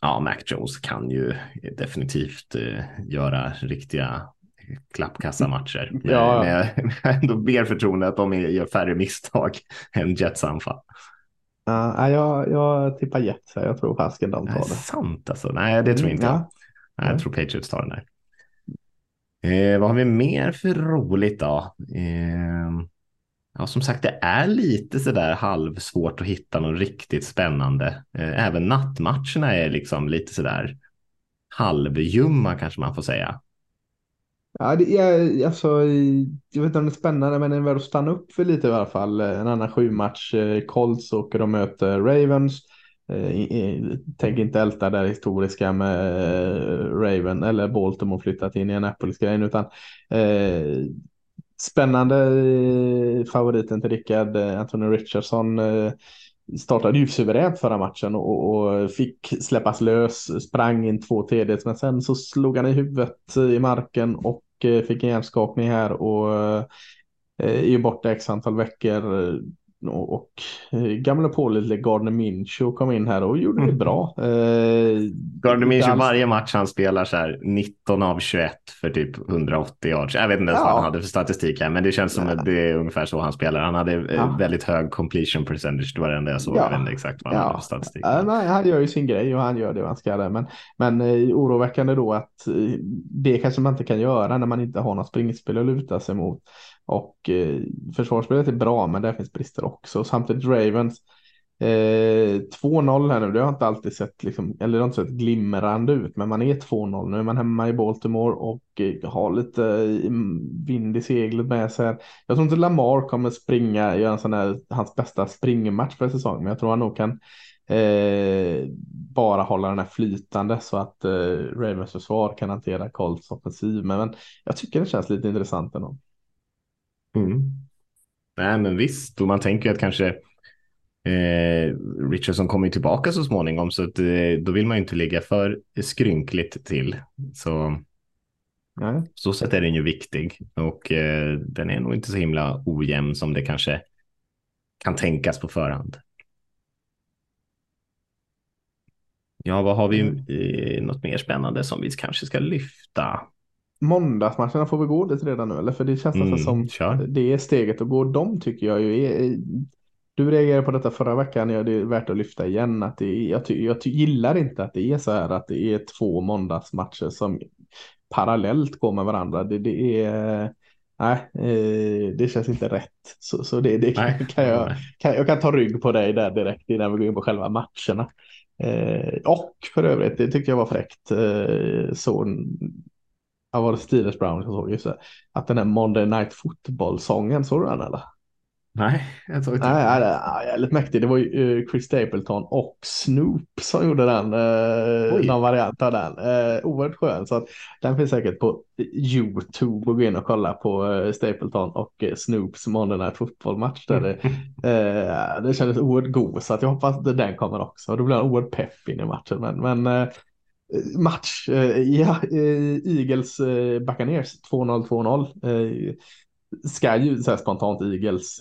ja, Mac Jones kan ju definitivt uh, göra riktiga klappkassamatcher. Ja. Men jag har ändå mer förtroende att de gör färre misstag än Jets anfall. Uh, jag, jag tippar Jets Jag tror fasken de tar det. Sant alltså. Nej, det tror inte mm, jag. Ja. Nej, jag tror Patriots tar den där. Eh, vad har vi mer för roligt då? Eh, Ja, som sagt, det är lite sådär halvsvårt att hitta något riktigt spännande. Eh, även nattmatcherna är liksom lite sådär halvjumma kanske man får säga. Ja, det är, alltså, jag vet inte om det är spännande, men det är väl att stanna upp för lite i alla fall. En annan sju match, eh, Colts åker och möter Ravens. Eh, tänk inte älta det historiska med eh, Raven eller Baltimore flyttat in i Annapolis-grejen, utan eh, Spännande favoriten till Rickard, Anthony Richardson, eh, startade ju suveränt förra matchen och, och, fick släppas lös, sprang in två tredjedels, men sen så slog han i huvudet i marken och eh, fick en hjärnskakning här och eh, är ju borta x antal veckor och eh, gamla pålitliga Gardner Minshew kom in här och gjorde det mm. bra. Eh, Gardner Minshew varje match han spelar så här 19 av 21 för typ 180 yards. Jag vet inte ens ja. vad han hade för statistik här, men det känns som ja. att det är ungefär så han spelar. Han hade eh, ja. väldigt hög completion percentage. Det var det enda jag såg. Ja. Jag vet inte exakt vad han hade för statistik. Ja, nej, han gör ju sin grej och han gör det han ska. Där. Men, men eh, oroväckande då att eh, det kanske man inte kan göra när man inte har något springspel att luta sig mot. Och eh, försvarsspelet är bra, men där finns brister också. Samtidigt Ravens eh, 2-0 här nu. Det har inte alltid sett, liksom, eller det har inte sett glimrande ut, men man är 2-0. Nu är man hemma i Baltimore och eh, har lite eh, vind i seglet med sig. Jag tror inte Lamar kommer springa, göra en sån här, hans bästa springmatch för säsongen, men jag tror han nog kan Eh, bara hålla den här flytande så att eh, Ravens försvar kan hantera Colts offensiv. Men, men jag tycker det känns lite intressant ändå. Mm. Nej, men visst, och man tänker att kanske eh, Richardson kommer tillbaka så småningom, så att, eh, då vill man ju inte ligga för skrynkligt till. Så Nej. så sätt är den ju viktig och eh, den är nog inte så himla ojämn som det kanske kan tänkas på förhand. Ja, vad har vi eh, något mer spännande som vi kanske ska lyfta? Måndagsmatcherna får vi gå dit redan nu eller? För det känns Mm, som kör. det är steget att gå. De tycker jag ju är. Du reagerade på detta förra veckan. Ja, det är värt att lyfta igen. Att det är, jag, ty, jag ty, gillar inte att det är så här att det är två måndagsmatcher som parallellt går med varandra. Det, det är. Nej, eh, det känns inte rätt. Så, så det, det kan, kan, jag, kan jag kan ta rygg på dig där direkt innan vi går in på själva matcherna. Eh, och för övrigt, det tyckte jag var fräckt. Eh, så Ja, var det Steelers Browns jag såg just det. Att den här Monday Night Football-sången, såg du den eller? Nej, jag såg inte. Nej, nej, nej, jävligt mäktig. Det var ju eh, Chris Stapleton och Snoop som gjorde den. Oj. någon variant av den. Uh, oerhört skön. Så att den finns säkert på YouTube. Och gå in och kolla på eh, Stapleton och eh, Snoops Monday Night Football-match. Där det, eh, det kändes oerhört god. Så att jag hoppas att den kommer också. Då blir jag oerhört pepp in i matchen. Men, men eh, match. Eh, ja, eh, Eagles eh, Buccaneers 2-0, 2-0. Ska ju så här spontant Eagles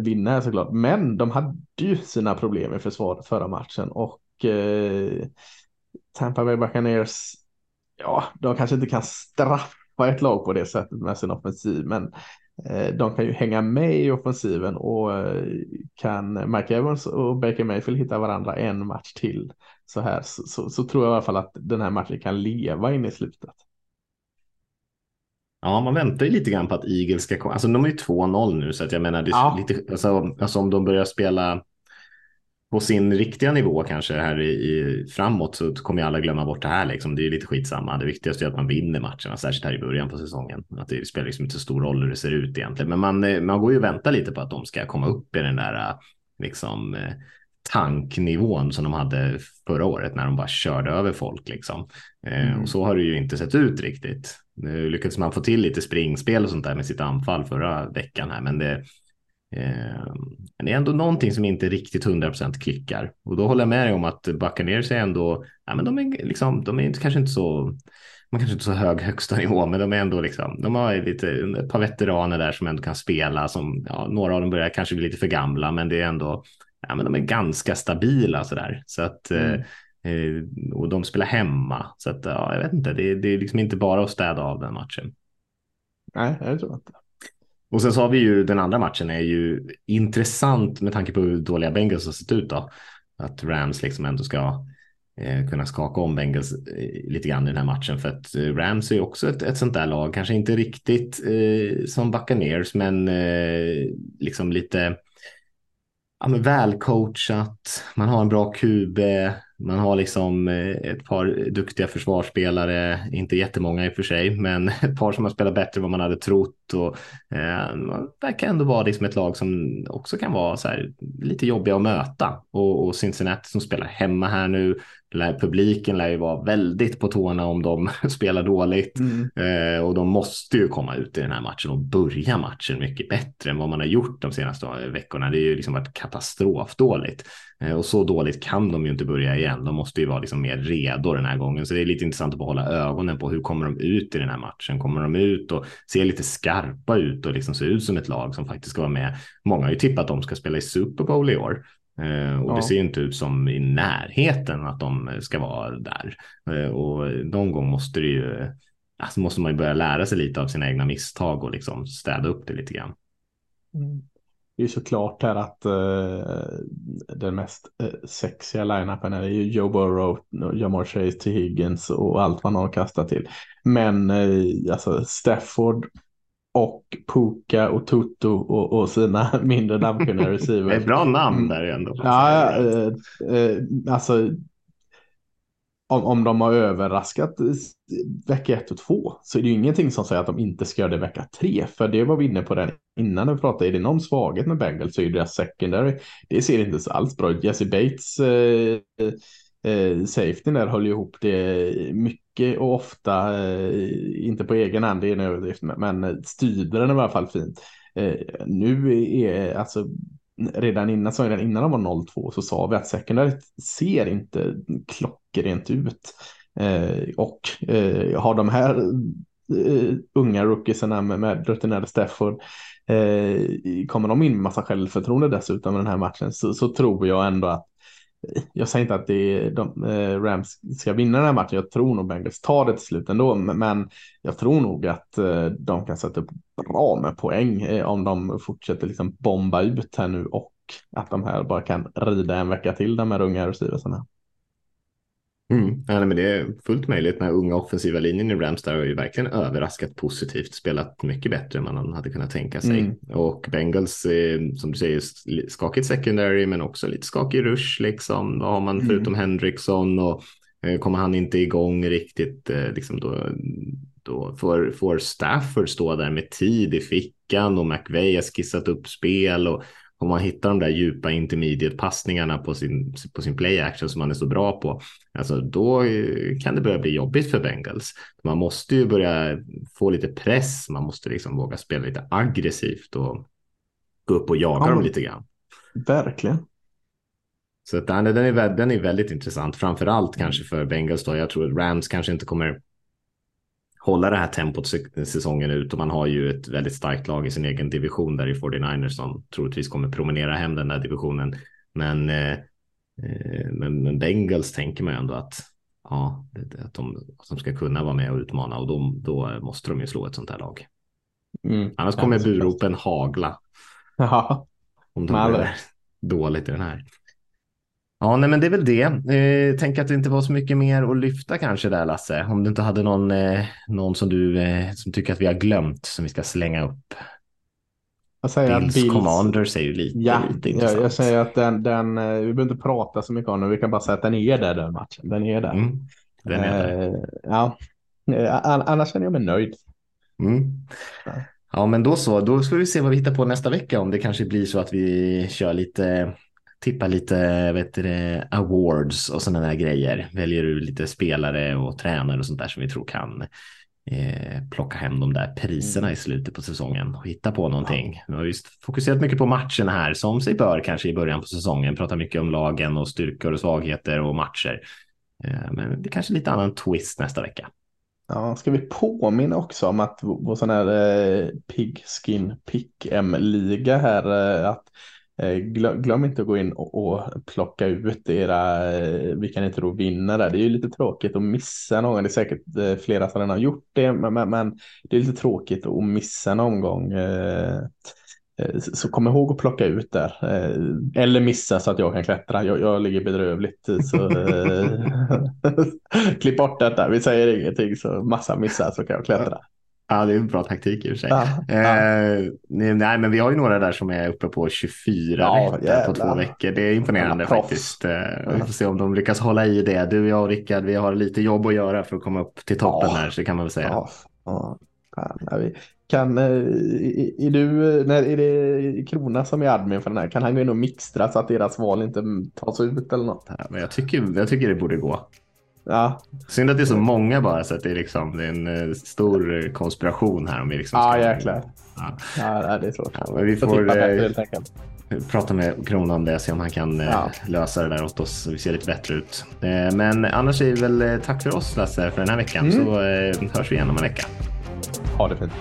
vinna såklart. Men de hade ju sina problem i försvaret förra matchen och Tampa Bay Buccaneers, ja, de kanske inte kan straffa ett lag på det sättet med sin offensiv, men de kan ju hänga med i offensiven och kan Mike Evans och Baker Mayfield hitta varandra en match till så här så, så, så tror jag i alla fall att den här matchen kan leva in i slutet. Ja, man väntar ju lite grann på att Eagles ska komma. Alltså de är ju 2-0 nu, så att jag menar, det är Ja. lite, alltså, alltså om de börjar spela på sin riktiga nivå kanske här i, i framåt så kommer ju alla glömma bort det här liksom. Det är ju lite skitsamma. Det viktigaste är att man vinner matcherna, särskilt här i början på säsongen. Att det spelar liksom inte så stor roll hur det ser ut egentligen. Men man, eh, man går ju och väntar lite på att de ska komma upp i den där eh, liksom eh, tanknivån som de hade förra året när de bara körde över folk liksom. Eh, Mm. Och så har det ju inte sett ut riktigt. Nu lyckades man få till lite springspel och sånt där med sitt anfall förra veckan här, men det, eh, det är ändå någonting som inte riktigt 100% klickar. Och då håller jag med dig om att Buccaneers är ändå, ja men de är liksom, de är inte, kanske inte så, man kanske inte så hög högsta nivå, men de är ändå liksom, de har lite, ett par veteraner där som ändå kan spela, som, ja, några av dem börjar kanske bli lite för gamla, men det är ändå, ja men de är ganska stabila sådär. Så att, Mm. eh, och de spelar hemma, så att, ja, jag vet inte, det, det är liksom inte bara att städa av den matchen. Nej, jag tror inte. Och sen så har vi ju den andra matchen är ju intressant med tanke på hur dåliga Bengals har sett ut då. Att Rams liksom ändå ska eh, kunna skaka om Bengals eh, lite grann i den här matchen. För att eh, Rams är ju också ett, ett sånt där lag, kanske inte riktigt eh, som Buccaneers, men eh, liksom lite ja, men välcoachat. Man har en bra QB. Man har liksom eh, ett par duktiga försvarsspelare, inte jättemånga i och för sig, men ett par som har spelat bättre än vad man hade trott. Och, eh, man verkar ändå vara liksom ett lag som också kan vara så här, lite jobbiga att möta. Och, och Cincinnati som spelar hemma här nu, lär, publiken lär ju vara väldigt på tårna om de spelar dåligt. Mm. Eh, och de måste ju komma ut i den här matchen och börja matchen mycket bättre än vad man har gjort de senaste veckorna. Det är ju liksom varit katastrofdåligt. Eh, och så dåligt kan de ju inte börja igen. De måste ju vara liksom mer redo den här gången. Så det är lite intressant att hålla ögonen på hur kommer de ut i den här matchen? Kommer de ut och se lite skarpa ut och liksom se ut som ett lag som faktiskt ska vara med? Många har ju tippat att de ska spela i Super Bowl i år. Eh, och det ser inte ut som i närheten att de ska vara där. Eh, och någon gång måste det ju alltså måste man ju börja lära sig lite av sina egna misstag och liksom städa upp det lite grann. Mm. Det är ju såklart här att eh, den mest eh, sexiga line-upen är ju Joe Burrow, Jamar Chase till Higgins och allt man har kastat till. Men eh, alltså Stafford och Puka och Tutu och, och sina mindre namnkunniga Det är receivers. bra namn Mm. där ändå. Ja, eh, eh, alltså om, om de har överraskat vecka ett och två så är det ju ingenting som säger att de inte ska göra det vecka tre. För det var vi inne på den innan vi pratade. Är det någon svaghet med Bengals så är det deras secondary. Det ser inte så alls bra ut. Jesse Bates eh, eh, safetyn där höll ju ihop det mycket och ofta, eh, inte på egen hand, det är en överdrift, men, styrde den i alla fall fint. Eh, nu är alltså redan innan, så redan innan de var 0-2 så sa vi att secondary ser inte klockrent ut. Eh, och eh, har de här eh, unga rookiesarna med, med rutinerade Stafford eh, kommer de in med massa självförtroende dessutom i den här matchen så, så tror jag ändå att jag säger inte att det de, eh, Rams ska vinna den här matchen. Jag tror nog Bengals tar det till slut ändå. Men jag tror nog att eh, de kan sätta upp bra med poäng eh, om de fortsätter liksom bomba ut här nu och att de här bara kan rida en vecka till de här unga receiversarna. Mm. Ja, men det är fullt möjligt. Den här unga offensiva linjen i Rams där har ju verkligen överraskat positivt, spelat mycket bättre än man hade kunnat tänka sig. Mm. Och Bengals, som du säger, skakigt secondary men också lite skakig rush liksom. Vad har man mm. förutom mm. Hendrickson och eh, kommer han inte igång riktigt, eh, liksom då, då får, får Stafford stå där med tid i fickan och McVeigh har skissat upp spel och om man hittar de där djupa intermediate passningarna på sin, på sin play action som man är så bra på, alltså då eh, kan det börja bli jobbigt för Bengals. Man måste ju börja få lite press, man måste liksom våga spela lite aggressivt och gå upp och jaga ja, dem lite grann. Verkligen. Så att, den, är, den är väldigt intressant, framför allt kanske för Bengals då. Jag tror att Rams kanske inte kommer hålla det här tempot säsongen ut och man har ju ett väldigt starkt lag i sin egen division där i 49ers som troligtvis kommer promenera hem den där divisionen. Men, eh, eh men, men Bengals tänker man ju ändå att, ja, att de, att de ska kunna vara med och utmana och då, då måste de ju slå ett sånt här lag. Mm, Annars kommer buropen hagla. Ja. Om de blir dåligt i den här. Ja, nej, men det är väl det. Eh, tänk att det inte var så mycket mer att lyfta kanske där Lasse. Om du inte hade någon, eh, någon som du eh, som tycker att vi har glömt som vi ska slänga upp. Jag säger Bills, Bills Commanders är ju lite, ja, lite intressant. Jag, jag säger att den, den, eh, vi behöver inte prata så mycket om den. Vi kan bara säga att den är där den matchen. Den är där. Mm, den är där. Eh, ja, eh, annars känner jag mig nöjd. Mm. Ja. ja, men då så. Då ska vi se vad vi hittar på nästa vecka. Om det kanske blir så att vi kör lite tippa lite vet du, awards och sådana där grejer. Väljer du lite spelare och tränare och sånt där som vi tror kan eh, plocka hem de där priserna mm. i slutet på säsongen och hitta på någonting. Vi har just fokuserat mycket på matchen här som sig bör kanske i början på säsongen. Pratar mycket om lagen och styrkor och svagheter och matcher. Eh, men det är kanske lite annan twist nästa vecka. Ja, ska vi påminna också om att vår sån här eh, Pigskin Pick-M-liga här, eh, att Eh, glöm, glöm, inte att gå in och, och plocka ut era, eh, vi kan inte då vinna där. Det är ju lite tråkigt att missa någon. Det är säkert eh, flera som redan har gjort det, men, men, men det är lite tråkigt att missa någon gång. Så kom ihåg att plocka ut där. Eller missa så att jag kan klättra. Jag, jag ligger bedrövligt. Så, klipp bort detta. Vi säger ingenting så massa missar så kan jag klättra. Ja, det är en bra taktik i och för sig. Ja, eh, nej, men vi har ju några där som är uppe på 24 ja, rätt på två veckor. Det är imponerande faktiskt. Eh, vi får se om de lyckas hålla i det. Du, jag och Rickard, vi har lite jobb att göra för att komma upp till toppen här, så kan man väl säga. Vi kan, är, eh, är du, när är det Krona som är admin för den här? Kan han gå in och mixtra så att deras val inte tas ut eller något? Ja, men jag, tycker, jag tycker det borde gå. Ja. Synd att det är så många bara så att det är, liksom, det är en eh, stor konspiration här. Om vi liksom ska... Ja, jäklar. Ja. ja, det är svårt. Ja, vi får bättre, eh, prata med Kronan om det, se om han kan eh, ja. lösa det där åt oss så vi ser lite bättre ut. Men annars är det väl tack för oss Lasse för den här veckan mm. så hörs vi igen om en vecka. Ha det fint.